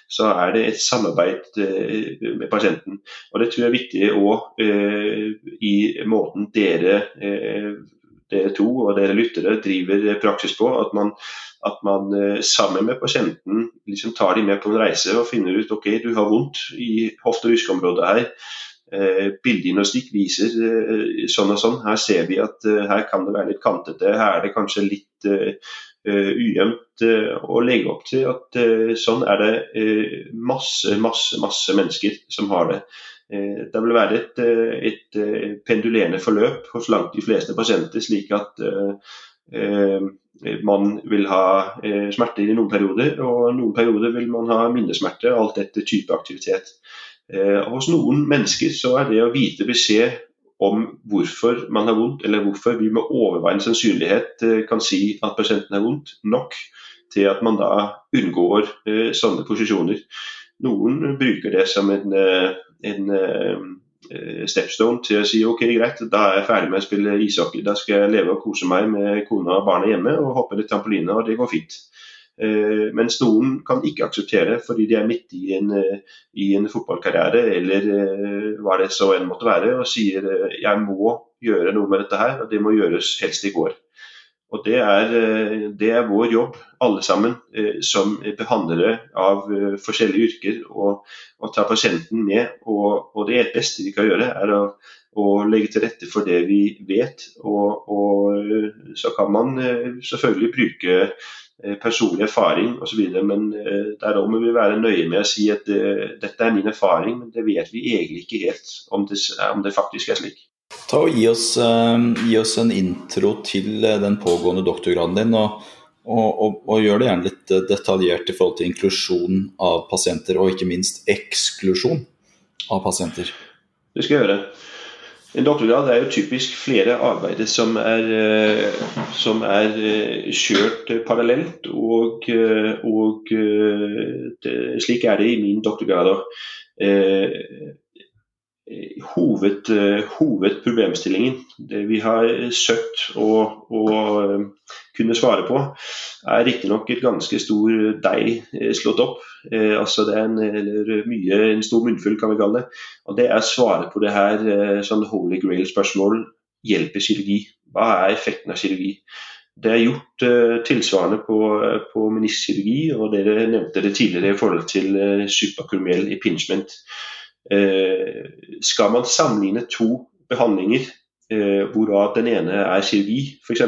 så, er det et samarbeid eh, med pasienten. Og Det tror jeg er viktig òg eh, i måten dere, eh, dere to og dere lyttere driver praksis på. At man, at man eh, sammen med pasienten liksom tar dem med på en reise og finner ut ok, du har vondt i hofte- og ryskeområdet her Eh, Bildediagnostikk viser eh, sånn og sånn. Her ser vi at eh, her kan det være litt kantete. Her er det kanskje litt ujevnt å legge opp til at sånn er det masse, masse, masse mennesker som har det. Det vil være et, et pendulerende forløp hos langt de fleste pasienter, slik at man vil ha smerter i noen perioder, og noen perioder vil man ha mindre minnesmerter, alt etter type aktivitet. Eh, hos noen mennesker så er det å vite beskjed om hvorfor man har vondt, eller hvorfor vi med overveiende sannsynlighet eh, kan si at pasienten har vondt, nok til at man da unngår eh, sånne posisjoner. Noen bruker det som en, en stepstone til å si ok, greit, da er jeg ferdig med å spille ishockey. Da skal jeg leve og kose meg med kona og barna hjemme og hoppe litt trampoline, og det går fint. Eh, mens noen kan ikke akseptere fordi de er midt i en, eh, i en fotballkarriere eller eh, hva det så enn måtte være, og sier jeg må gjøre noe med dette her, og det må gjøres helst i går. Og det er, det er vår jobb, alle sammen, som behandlere av forskjellige yrker, å ta pasienten med. Og, og, det beste vi kan gjøre, er å, å, legge til rette for det vi vet. Og, og så kan man selvfølgelig bruke Eh, personlig erfaring osv. Men der òg må vi være nøye med å si at eh, dette er min erfaring, men det vet vi egentlig ikke helt om det, om det faktisk er slik. Ta og gi oss, gi oss, en intro til den pågående doktorgraden din. og, og, og, og gjør det gjerne litt detaljert i forhold til inklusjon av pasienter, og ikke minst eksklusjon av pasienter. Det skal jeg gjøre. En doktorgrad er jo typisk flere arbeider som er, som er kjørt parallelt, og, og slik er det i min doktorgrad òg. Hoved, hovedproblemstillingen, det vi har søkt å, å kunne svare på, er riktignok et ganske stor deig slått opp. Eh, altså det er en, eller mye, en stor munnfull, kan vi kalle det. Og det er svaret på det her eh, sånn holy grail-spørsmål hjelper kirurgi. Hva er effekten av kirurgi? Det er gjort uh, tilsvarende på, på meniskirurgi, og dere nevnte det tidligere i forhold til uh, suprakurmiell impingement. Uh, skal man sammenligne to behandlinger Eh, hvorav den ene er kirurgi f.eks.,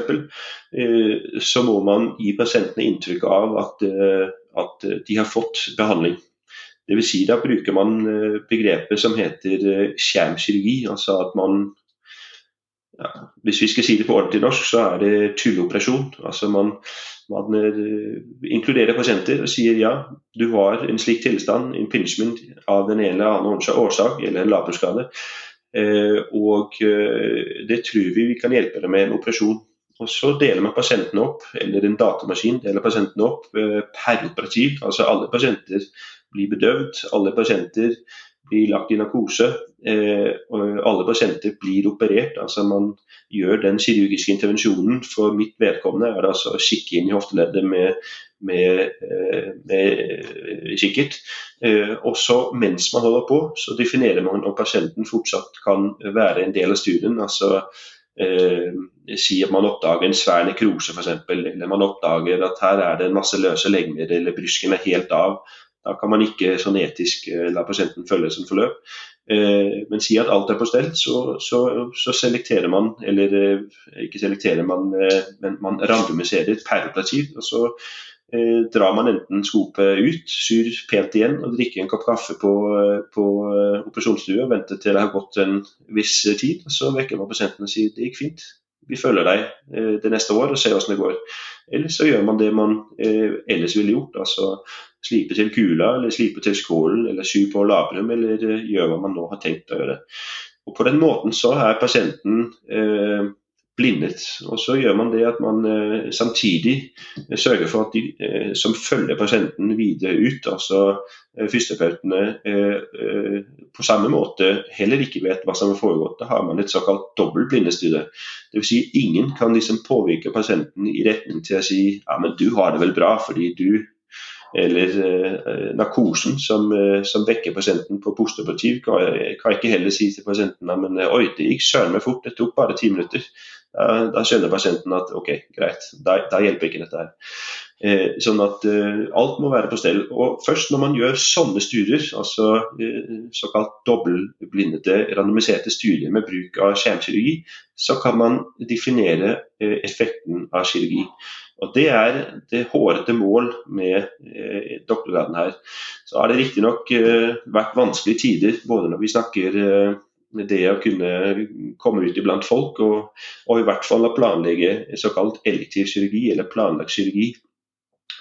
eh, så må man gi pasientene inntrykk av at, eh, at de har fått behandling. Dvs. Si, da bruker man begrepet som heter skjermkirurgi. Altså at man ja, Hvis vi skal si det på ordentlig norsk, så er det tulleoperasjon. Altså man, man inkluderer pasienter og sier ja, du har en slik tilstand, impingement av den ene eller annen årsak, eller en laperskade. Eh, og eh, det tror vi vi kan hjelpe dem med en operasjon. Og Så deler man pasientene opp, eller en datamaskin deler pasientene opp eh, peroperativt. Altså alle pasienter blir bedøvd, alle pasienter blir lagt i narkose. og alle pasienter blir operert. altså Man gjør den kirurgiske intervensjonen. For mitt vedkommende er det altså å kikke inn i hofteleddet med med, eh, med eh, kikkert. Eh, også mens man holder på, så definerer man om pasienten fortsatt kan være en del av studien. altså Eh, si at man oppdager en svær nekrose f.eks., eller man oppdager at her er det en masse løse legemer, eller brysken er helt av. Da kan man ikke sånn etisk la pasienten følge sin forløp. Eh, men si at alt er på stell, så, så, så selekterer man, eller ikke selekterer man, men man randomiserer per operativ. Og så Eh, drar man enten skopet ut, syr pent igjen og drikker en kopp kaffe på, eh, på eh, operasjonsstua og venter til det har gått en viss tid. Så vekker man pasienten og sier det gikk fint, vi følger deg det neste år og ser hvordan det går. Eller så gjør man det man ellers ville gjort, altså slipe til kula eller slipe til skålen eller sy på labrum eller gjøre hva man nå har tenkt å gjøre. Og På den måten så er pasienten eh, blindet. Og så gjør man det at man eh, samtidig eh, sørger for at de eh, som følger pasienten videre ut, altså eh, fysioterapeutene, eh, eh, på samme måte heller ikke vet hva som har foregått. Da har man et såkalt dobbelt blindestudie. Dvs. Si ingen kan liksom påvirke pasienten i retning til å si ja, men du har det vel bra fordi du eller eh, narkosen som, eh, som, vekker pasienten på postoperativ, kan, kan ikke heller si til pasienten at oi, det gikk søren meg fort, det tok bare ti minutter da skjønner pasienten at ok, greit, da, da hjelper ikke dette her. Eh, sånn at eh, alt må være på stell. Og først når man gjør sånne studier, altså eh, såkalt dobbeltblindede, randomiserte studier med bruk av skjermkirurgi, så kan man definere eh, effekten av kirurgi. Og Det er det hårete mål med eh, doktorgraden her. Så har det riktignok eh, vært vanskelige tider, både når vi snakker eh, det å kunne komme ut iblant folk, og, og i hvert fall å planlegge såkalt elektiv kirurgi, eller planlagt kirurgi.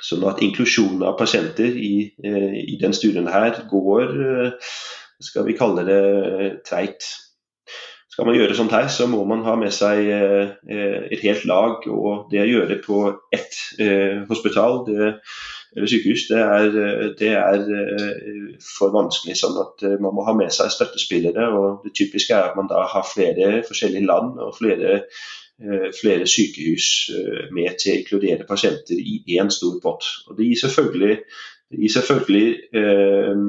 Sånn at inklusjonen av pasienter i, eh, i den studien her går, eh, skal vi kalle det, treit. Skal man gjøre sånt her, så må man ha med seg eh, et helt lag. Og det å gjøre på ett hospital, det eller sykehus, det er, det er, eh, for vanskelig. sånn at eh, Man må ha med seg støttespillere. og Det typiske er at man da har flere forskjellige land og flere, eh, flere sykehus med til å inkludere pasienter i én stor pott. Og Det gir selvfølgelig, det gir selvfølgelig eh,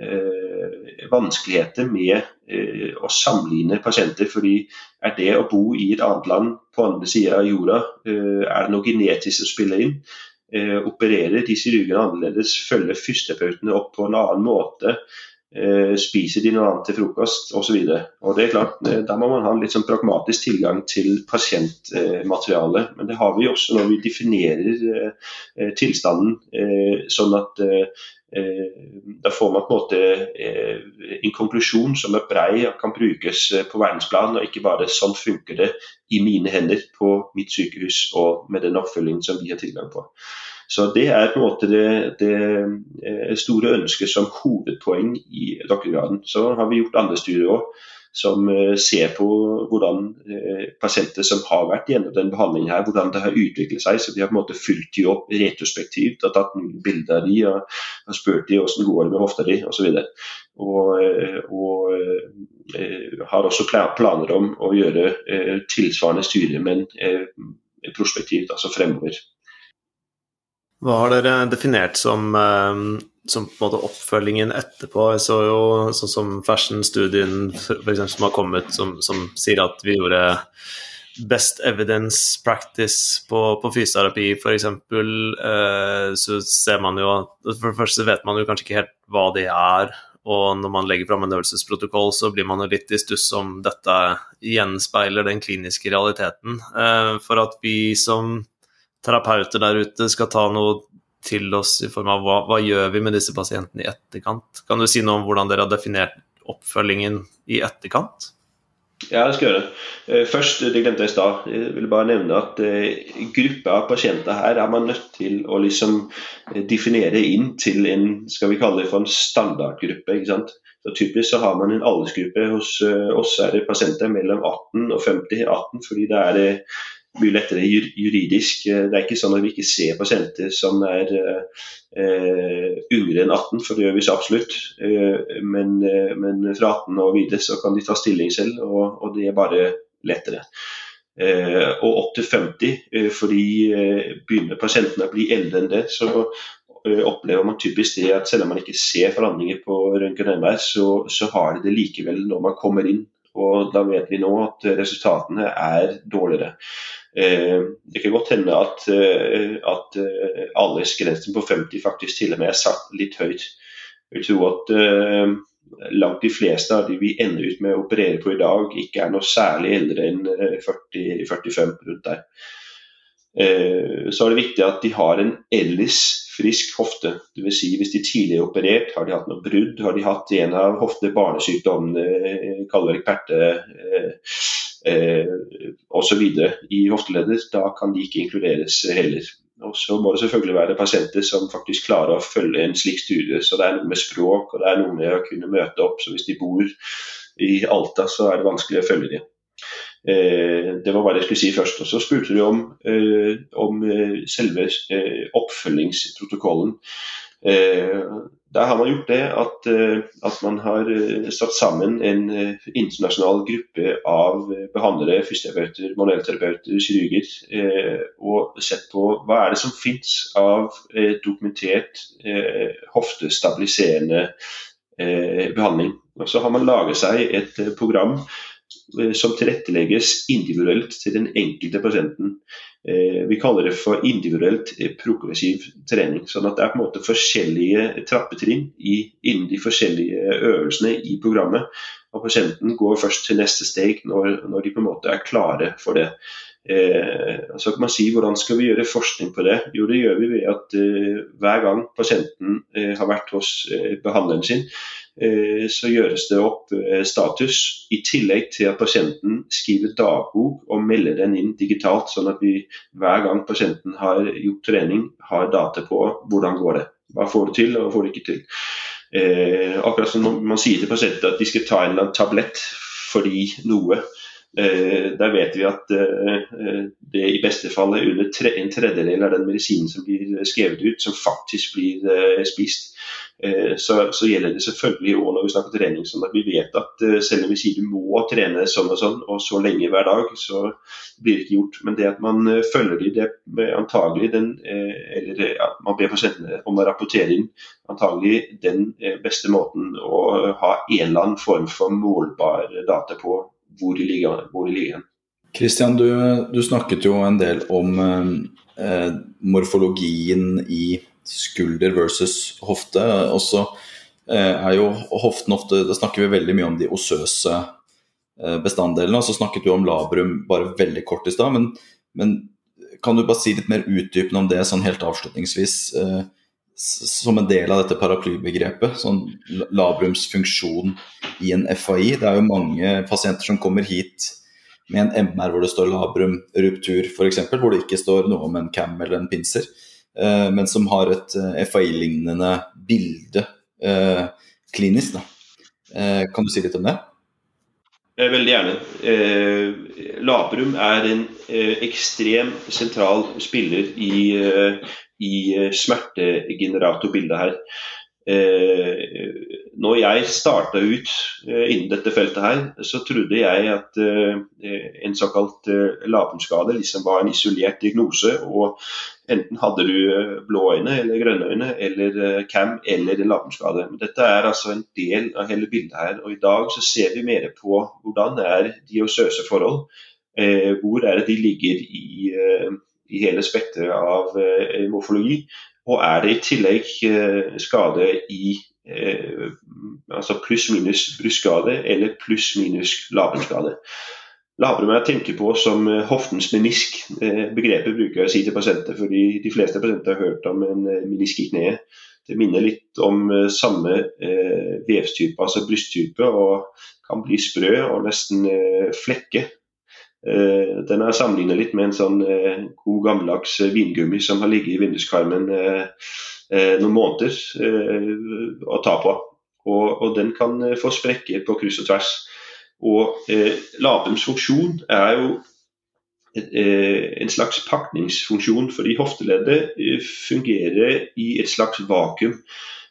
eh, vanskeligheter med eh, å sammenligne pasienter. fordi er det å bo i et annet land på andre sida av jorda, er det noe genetisk som spiller inn? eh, opererer de kirurgene annerledes, følger fysioterapeutene opp på en annen måte, eh, spiser de noe annet til frokost osv. Eh, Da må man ha en litt sånn pragmatisk tilgang til pasientmateriale. Men det har vi også når vi definerer eh, tilstanden sånn at da får man på en måte en konklusjon som er brei og kan brukes på verdensplan, og ikke bare 'sånn funker det i mine hender på mitt sykehus og med den oppfølgingen som vi har tilgang på'. Så Det er på en måte det, det eh, store ønsket som hovedpoeng i doktorgraden. Så har vi gjort andre studier òg som ser på hvordan pasienter som har vært gjennom den behandlingen her, hvordan det har utviklet seg. Så vi har på en måte fulgt de opp retrospektivt og tatt bilder av de og, og spurt de hvordan går det med hofta di osv. Og, og, og har også planer om å gjøre tilsvarende studier, men prospektivt, altså fremover. Hva har dere definert som, eh, som oppfølgingen etterpå? Jeg så jo sånn som Fashion-studien som har kommet, som, som, sier at vi gjorde best evidence practice på, på fysioterapi f.eks. Eh, så ser man jo For det første vet man jo kanskje ikke helt hva det er. Og når man legger fram en øvelsesprotokoll, så blir man jo litt i stuss om dette gjenspeiler den kliniske realiteten. Eh, for at vi som terapeuter der ute skal ta noe til oss i form av hva, hva gjør vi med disse pasientene i etterkant? Kan du si noe om hvordan dere har definert oppfølgingen i etterkant? Ja, det skal gjøre. Eh, først, det glemte jeg i stad, jeg vil bare nevne at uh, grupper av pasienter her er man nødt til å liksom eh, definere inn til en skal vi kalle det for en standardgruppe. ikke sant? Så Typisk så har man en aldersgruppe hos oss er det pasienter mellom 18 og 50. 18 fordi det er mye lettere juridisk. Eh, det er ikke sånn at vi ikke ser pasienter som er eh, yngre enn 18, for det gjør vi så absolutt. Eh, men, eh, men, fra 18 og videre så kan de ta stilling selv, og, og det er bare lettere. Eh, og opp til 50, eh, fordi begynner pasientene å bli eldre enn det, så opplever man typisk det at selv om man ikke ser forandringer på røntgen-MR, så, så har de det likevel når man kommer inn. Og da vet vi nå at resultatene er dårligere. Eh, det kan godt hende at, eh, at eh, aldersgrensen på 50 faktisk til og med er satt litt høyt. Jeg tror at langt de fleste av de vi ender ut med å operere på i dag, ikke er noe særlig eldre enn 40-45 rundt der. Så er det viktig at de har en ellers frisk hofte. Dvs. Si hvis de tidligere er operert, har de hatt noe brudd, har de hatt en av hofte-barnesykdommene, kaller det perte eh, osv. i hofteleddet, da kan de ikke inkluderes heller. Og Så må det selvfølgelig være pasienter som faktisk klarer å følge en slik studie. Så det er noe med språk og det er noe med å kunne møte opp. Så hvis de bor i Alta, så er det vanskelig å følge dem. Eh, det var hva jeg skulle si først. Og Så spurte du om, eh, om eh, selve oppfølgingsprotokollen. Der har man gjort det at, at, man har satt sammen en internasjonal gruppe av behandlere, fysioterapeuter, manuellterapeuter, kirurger, og sett på hva er det som finnes av dokumentert hoftestabiliserende behandling. Og så har man laget seg et program som tilrettelegges individuelt til den enkelte pasienten. Eh, vi kaller det for individuelt eh, progressiv trening. sånn at det er på en måte forskjellige trappetrinn innen de forskjellige øvelsene i programmet. Og pasienten går først til neste steg når, når de på en måte er klare for det. Eh, så kan man si Hvordan skal vi gjøre forskning på det? Jo, Det gjør vi ved at eh, hver gang pasienten eh, har vært hos eh, behandleren sin, Eh, så gjøres det opp eh, status, i tillegg til at pasienten skriver dagbok og melder den inn digitalt, sånn at vi hver gang pasienten har gjort trening, har data på hvordan går det. Hva får du til, og hva får du ikke til. Akkurat som man sier til pasienter at de skal ta en eller annen tablett fordi noe. Eh, der vet vi at eh, det i beste fall er under en tredjedel av den medisinen som blir skrevet ut, som faktisk blir eh, spist. Så, så, gjelder det selvfølgelig òg når vi snakker trening. sånn at Vi vet at selv om vi sier du må trene sånn og sånn og så lenge hver dag, så blir det ikke gjort. Men det at man følger de, det antagelig den, eller at man ber pasientene om å rapportere inn, antagelig den beste måten å ha en eller annen form for målbar data på hvor de ligger. Hvor de ligger. Christian, du, du, snakket jo en del om eh, morfologien i skulder versus hofte. Og så eh, er jo hoften ofte Da snakker vi veldig mye om de osøse eh, bestanddelene. Og så snakket du om labrum bare veldig kort i stad. Men, men, kan du bare si litt mer utdypende om det sånn helt avslutningsvis? Eh, som en del av dette paraplybegrepet, sånn labrums funksjon i en FAI. Det er jo mange pasienter som kommer hit med en MR hvor det står labrum ruptur f.eks., hvor det ikke står noe om en cam eller en pinser. Eh, men som har et eh, FAI-lignende bilde eh, klinisk. Da. Kan du si litt om det? Veldig gjerne. Eh, Labrum er en eh, ekstrem sentral spiller i, eh, i smertegeneratorbildet her. Eh, når jeg starta ut eh, innen dette feltet her, så trodde jeg at eh, en såkalt labenskade liksom var en isolert diagnose. og Enten hadde du blå øyne eller grønne øyne eller CAM eller en. Men dette er altså en del av hele bildet her. og I dag så ser vi mer på hvordan er de osøse forhold. Hvor er det de ligger i, i hele spekteret av morfologi. Og er det i tillegg eh, skade i eh, altså pluss-minus brystskade eller pluss-minus labenskade. Labrum jeg tenker på som eh, hoftens menisk. Begrepet bruker jeg å si til pasienter, fordi de fleste pasienter har hørt om en menisk i kneet. Det minner litt om samme vevstype, altså brysttype, og kan bli sprø og nesten flekke Eh, den er sammenlignet litt med en sånn eh, god gammeldags eh, vingummi som har ligget i vinduskarmen noen måneder å ta på. Og, og, den kan få sprekker på kryss og tvers. Og eh, labens funksjon er jo et, eh, en slags pakningsfunksjon, fordi hofteleddet fungerer i et slags vakuum.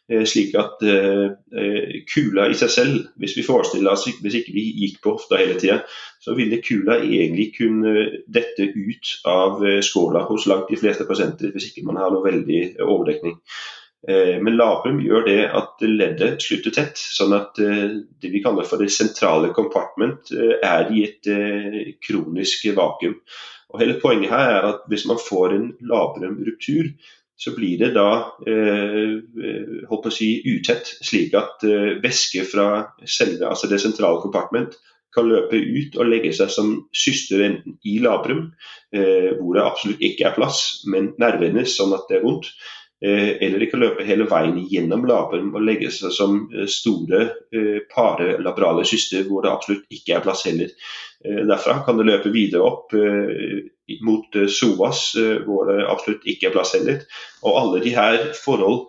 Eh, slik at eh, eh, kula i seg selv, hvis vi forestiller oss hvis ikke vi gikk på hofta hele tida, så ville kula egentlig kunne dette ut av skåla hos langt de fleste pasienter, hvis ikke man har noe veldig overdekning. Men labrum gjør det at leddet slutter tett, sånn at det vi kaller for det sentrale compartment er i et kronisk vakuum. Og hele Poenget her er at hvis man får en labrumruptur, så blir det da eh, holdt på å si, utett, slik at eh, væske fra selve, altså det sentrale kompartment kan løpe ut og legge seg som syster enten i labrum, eh, hvor det absolutt ikke er plass, men nervene sånn at det er vondt. Eh, eller de kan løpe hele veien gjennom labrum og legge seg som eh, store eh, parelabrale syster hvor det absolutt ikke er plass heller. Derfra kan det løpe videre opp mot Sovas hvor det absolutt ikke er plass heller. Og alle de her forhold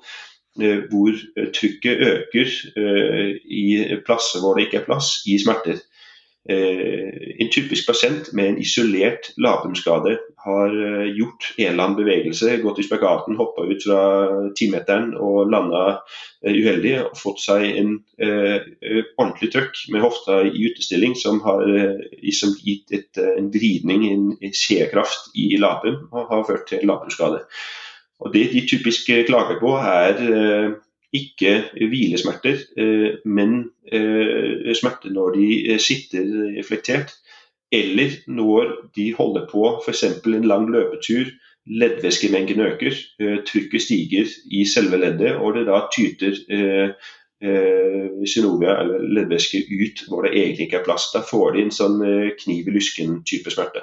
hvor trykket øker i plasser hvor det ikke er plass, i smerter. Eh, en typisk pasient med en isolert labrumsskade har eh, gjort en eller annen bevegelse, gått i spagaten, hoppa ut fra timeteren og landa eh, uheldig og fått seg en eh, ordentlig trøkk med hofta i utestilling som har liksom gitt et, en vridning, en, en skjekraft i labrum og har ført til labrumsskade. Og Det de typisk klager på, er ikke hvilesmerter, eh, men eh, smerter når de eh, sitter flektert. Eller når de holder på f.eks. en lang løpetur, leddvæskemengden øker, trykket stiger i selve leddet, og det da tyter synovia eller leddvæske ut hvor det egentlig ikke er plass. Da får de en sånn kniv i lysken-type smerte.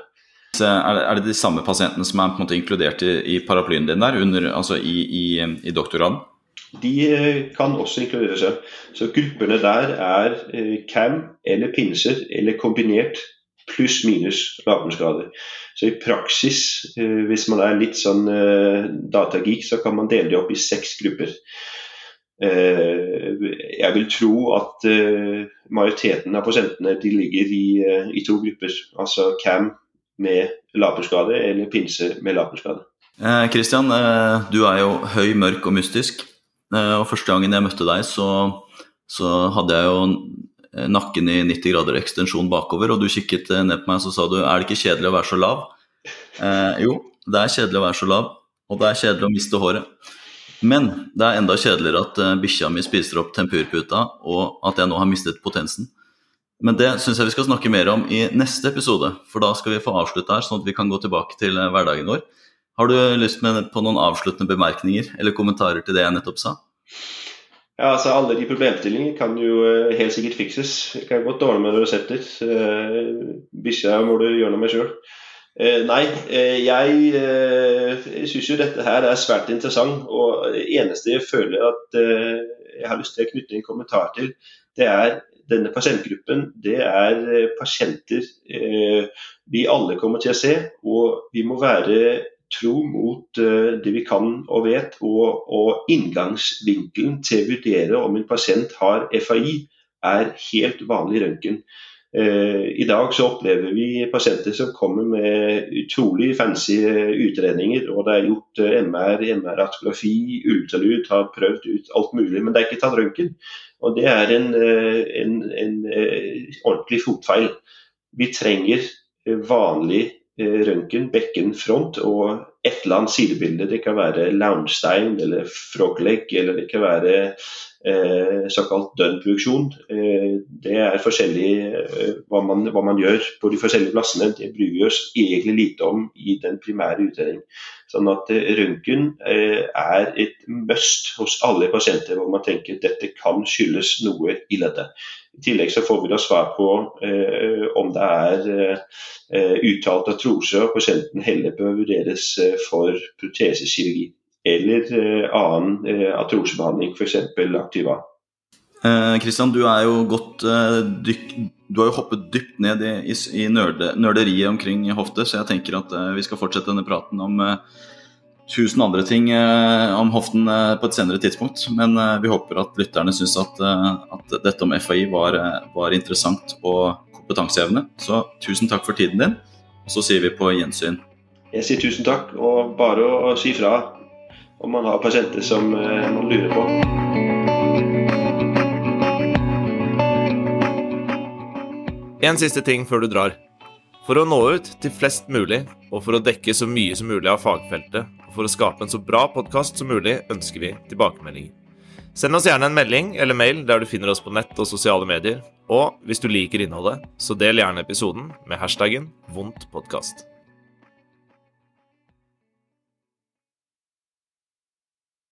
Er det de samme pasientene som er på en måte inkludert i paraplyen din der, under, altså i, i, i doktorgraden? De eh, kan også inkludere seg. Så gruppene der er eh, CAM eller pinser eller kombinert pluss-minus lavbunnsgrader. Så i praksis, eh, hvis man er litt sånn datageek, så kan man dele det opp i seks grupper. Jeg vil tro at majoriteten av prosentene de ligger i, i to grupper. Altså CAM med lavbunnsskade eller pinse med lavbunnsskade. Kristian, du er jo høy, mørk og mystisk. Eh, og første gangen jeg møtte deg, så, så hadde jeg jo nakken i 90 grader ekstensjon bakover, og du kikket eh, ned på meg og sa du, er det ikke kjedelig å være så lav? Eh, jo, det er kjedelig å være så lav, og det er kjedelig å miste håret. Men det er enda kjedeligere at bikkja mi spiser opp tempurputa, og at jeg nå har mistet potensen. Men det syns jeg vi skal snakke mer om i neste episode, for da skal vi få avslutte her, sånn at vi kan gå tilbake til hverdagen vår. Har du lyst med på noen avsluttende bemerkninger eller kommentarer til det jeg nettopp sa? Ja, altså Alle de problemstillinger kan jo uh, helt sikkert fikses. Det kan godt ordne med resepter. Uh, Bikkja må du gjøre noe med sjøl. Eh, nei, jeg uh, syns jo dette her er svært interessant. Og det eneste jeg føler at jeg har lyst til å knytte en kommentar til, det er denne pasientgruppen. Det er pasienter vi alle kommer til å se. Og vi må være tro mot eh, det vi kan og vet, og, og inngangsvinkelen til å vurdere om en pasient har FAI, er helt vanlig røntgen. I dag så opplever vi pasienter som kommer med utrolig fancy utredninger. og Det er gjort MR, MR-atografi, ultralyd, har prøvd ut alt mulig, men det er ikke tatt røntgen. Og Det er en, en, en ordentlig fotfeil. Vi trenger vanlig røntgen, bekkenfront og et eller annet sidebilde. Det kan være loungestein eller frogleg, eller det kan være eh, såkalt døgnproduksjon. Eh, det er forskjellig eh, hva, man, hva, man, gjør på de forskjellige plassene. Det bryr vi oss egentlig lite om i den primære utredningen. Sånn at eh, Røntgen eh, er et must hos alle pasienter hvor man tenker dette kan skyldes noe i leddet. I tillegg så får vi da svar på eh, om det er eh, uttalt artrose og pasienten heller bør vurderes eh, for protesekirurgi eller eh, annen eh, artrosebehandling, f.eks. Activa. Kristian, du er jo godt dyk, Du har jo hoppet dypt ned i, i nørde, nerderiet omkring hofte, så jeg tenker at vi skal fortsette denne praten om tusen andre ting eh, om hoften eh, på et senere tidspunkt. Men eh, vi håper at lytterne syns at, at, dette om FAI var, var interessant og kompetansehevende. Så tusen takk for tiden din, og så sier vi på gjensyn. Jeg sier tusen takk, og bare å si fra om man har pasienter som man lurer på. En siste ting før du drar. For å nå ut til flest mulig, og for å dekke så mye som mulig av fagfeltet, og for å skape en så bra podkast som mulig, ønsker vi tilbakemeldinger. Send oss gjerne en melding eller mail der du finner oss på nett og sosiale medier. Og hvis du liker innholdet, så del gjerne episoden med hashtaggen vondtpodkast.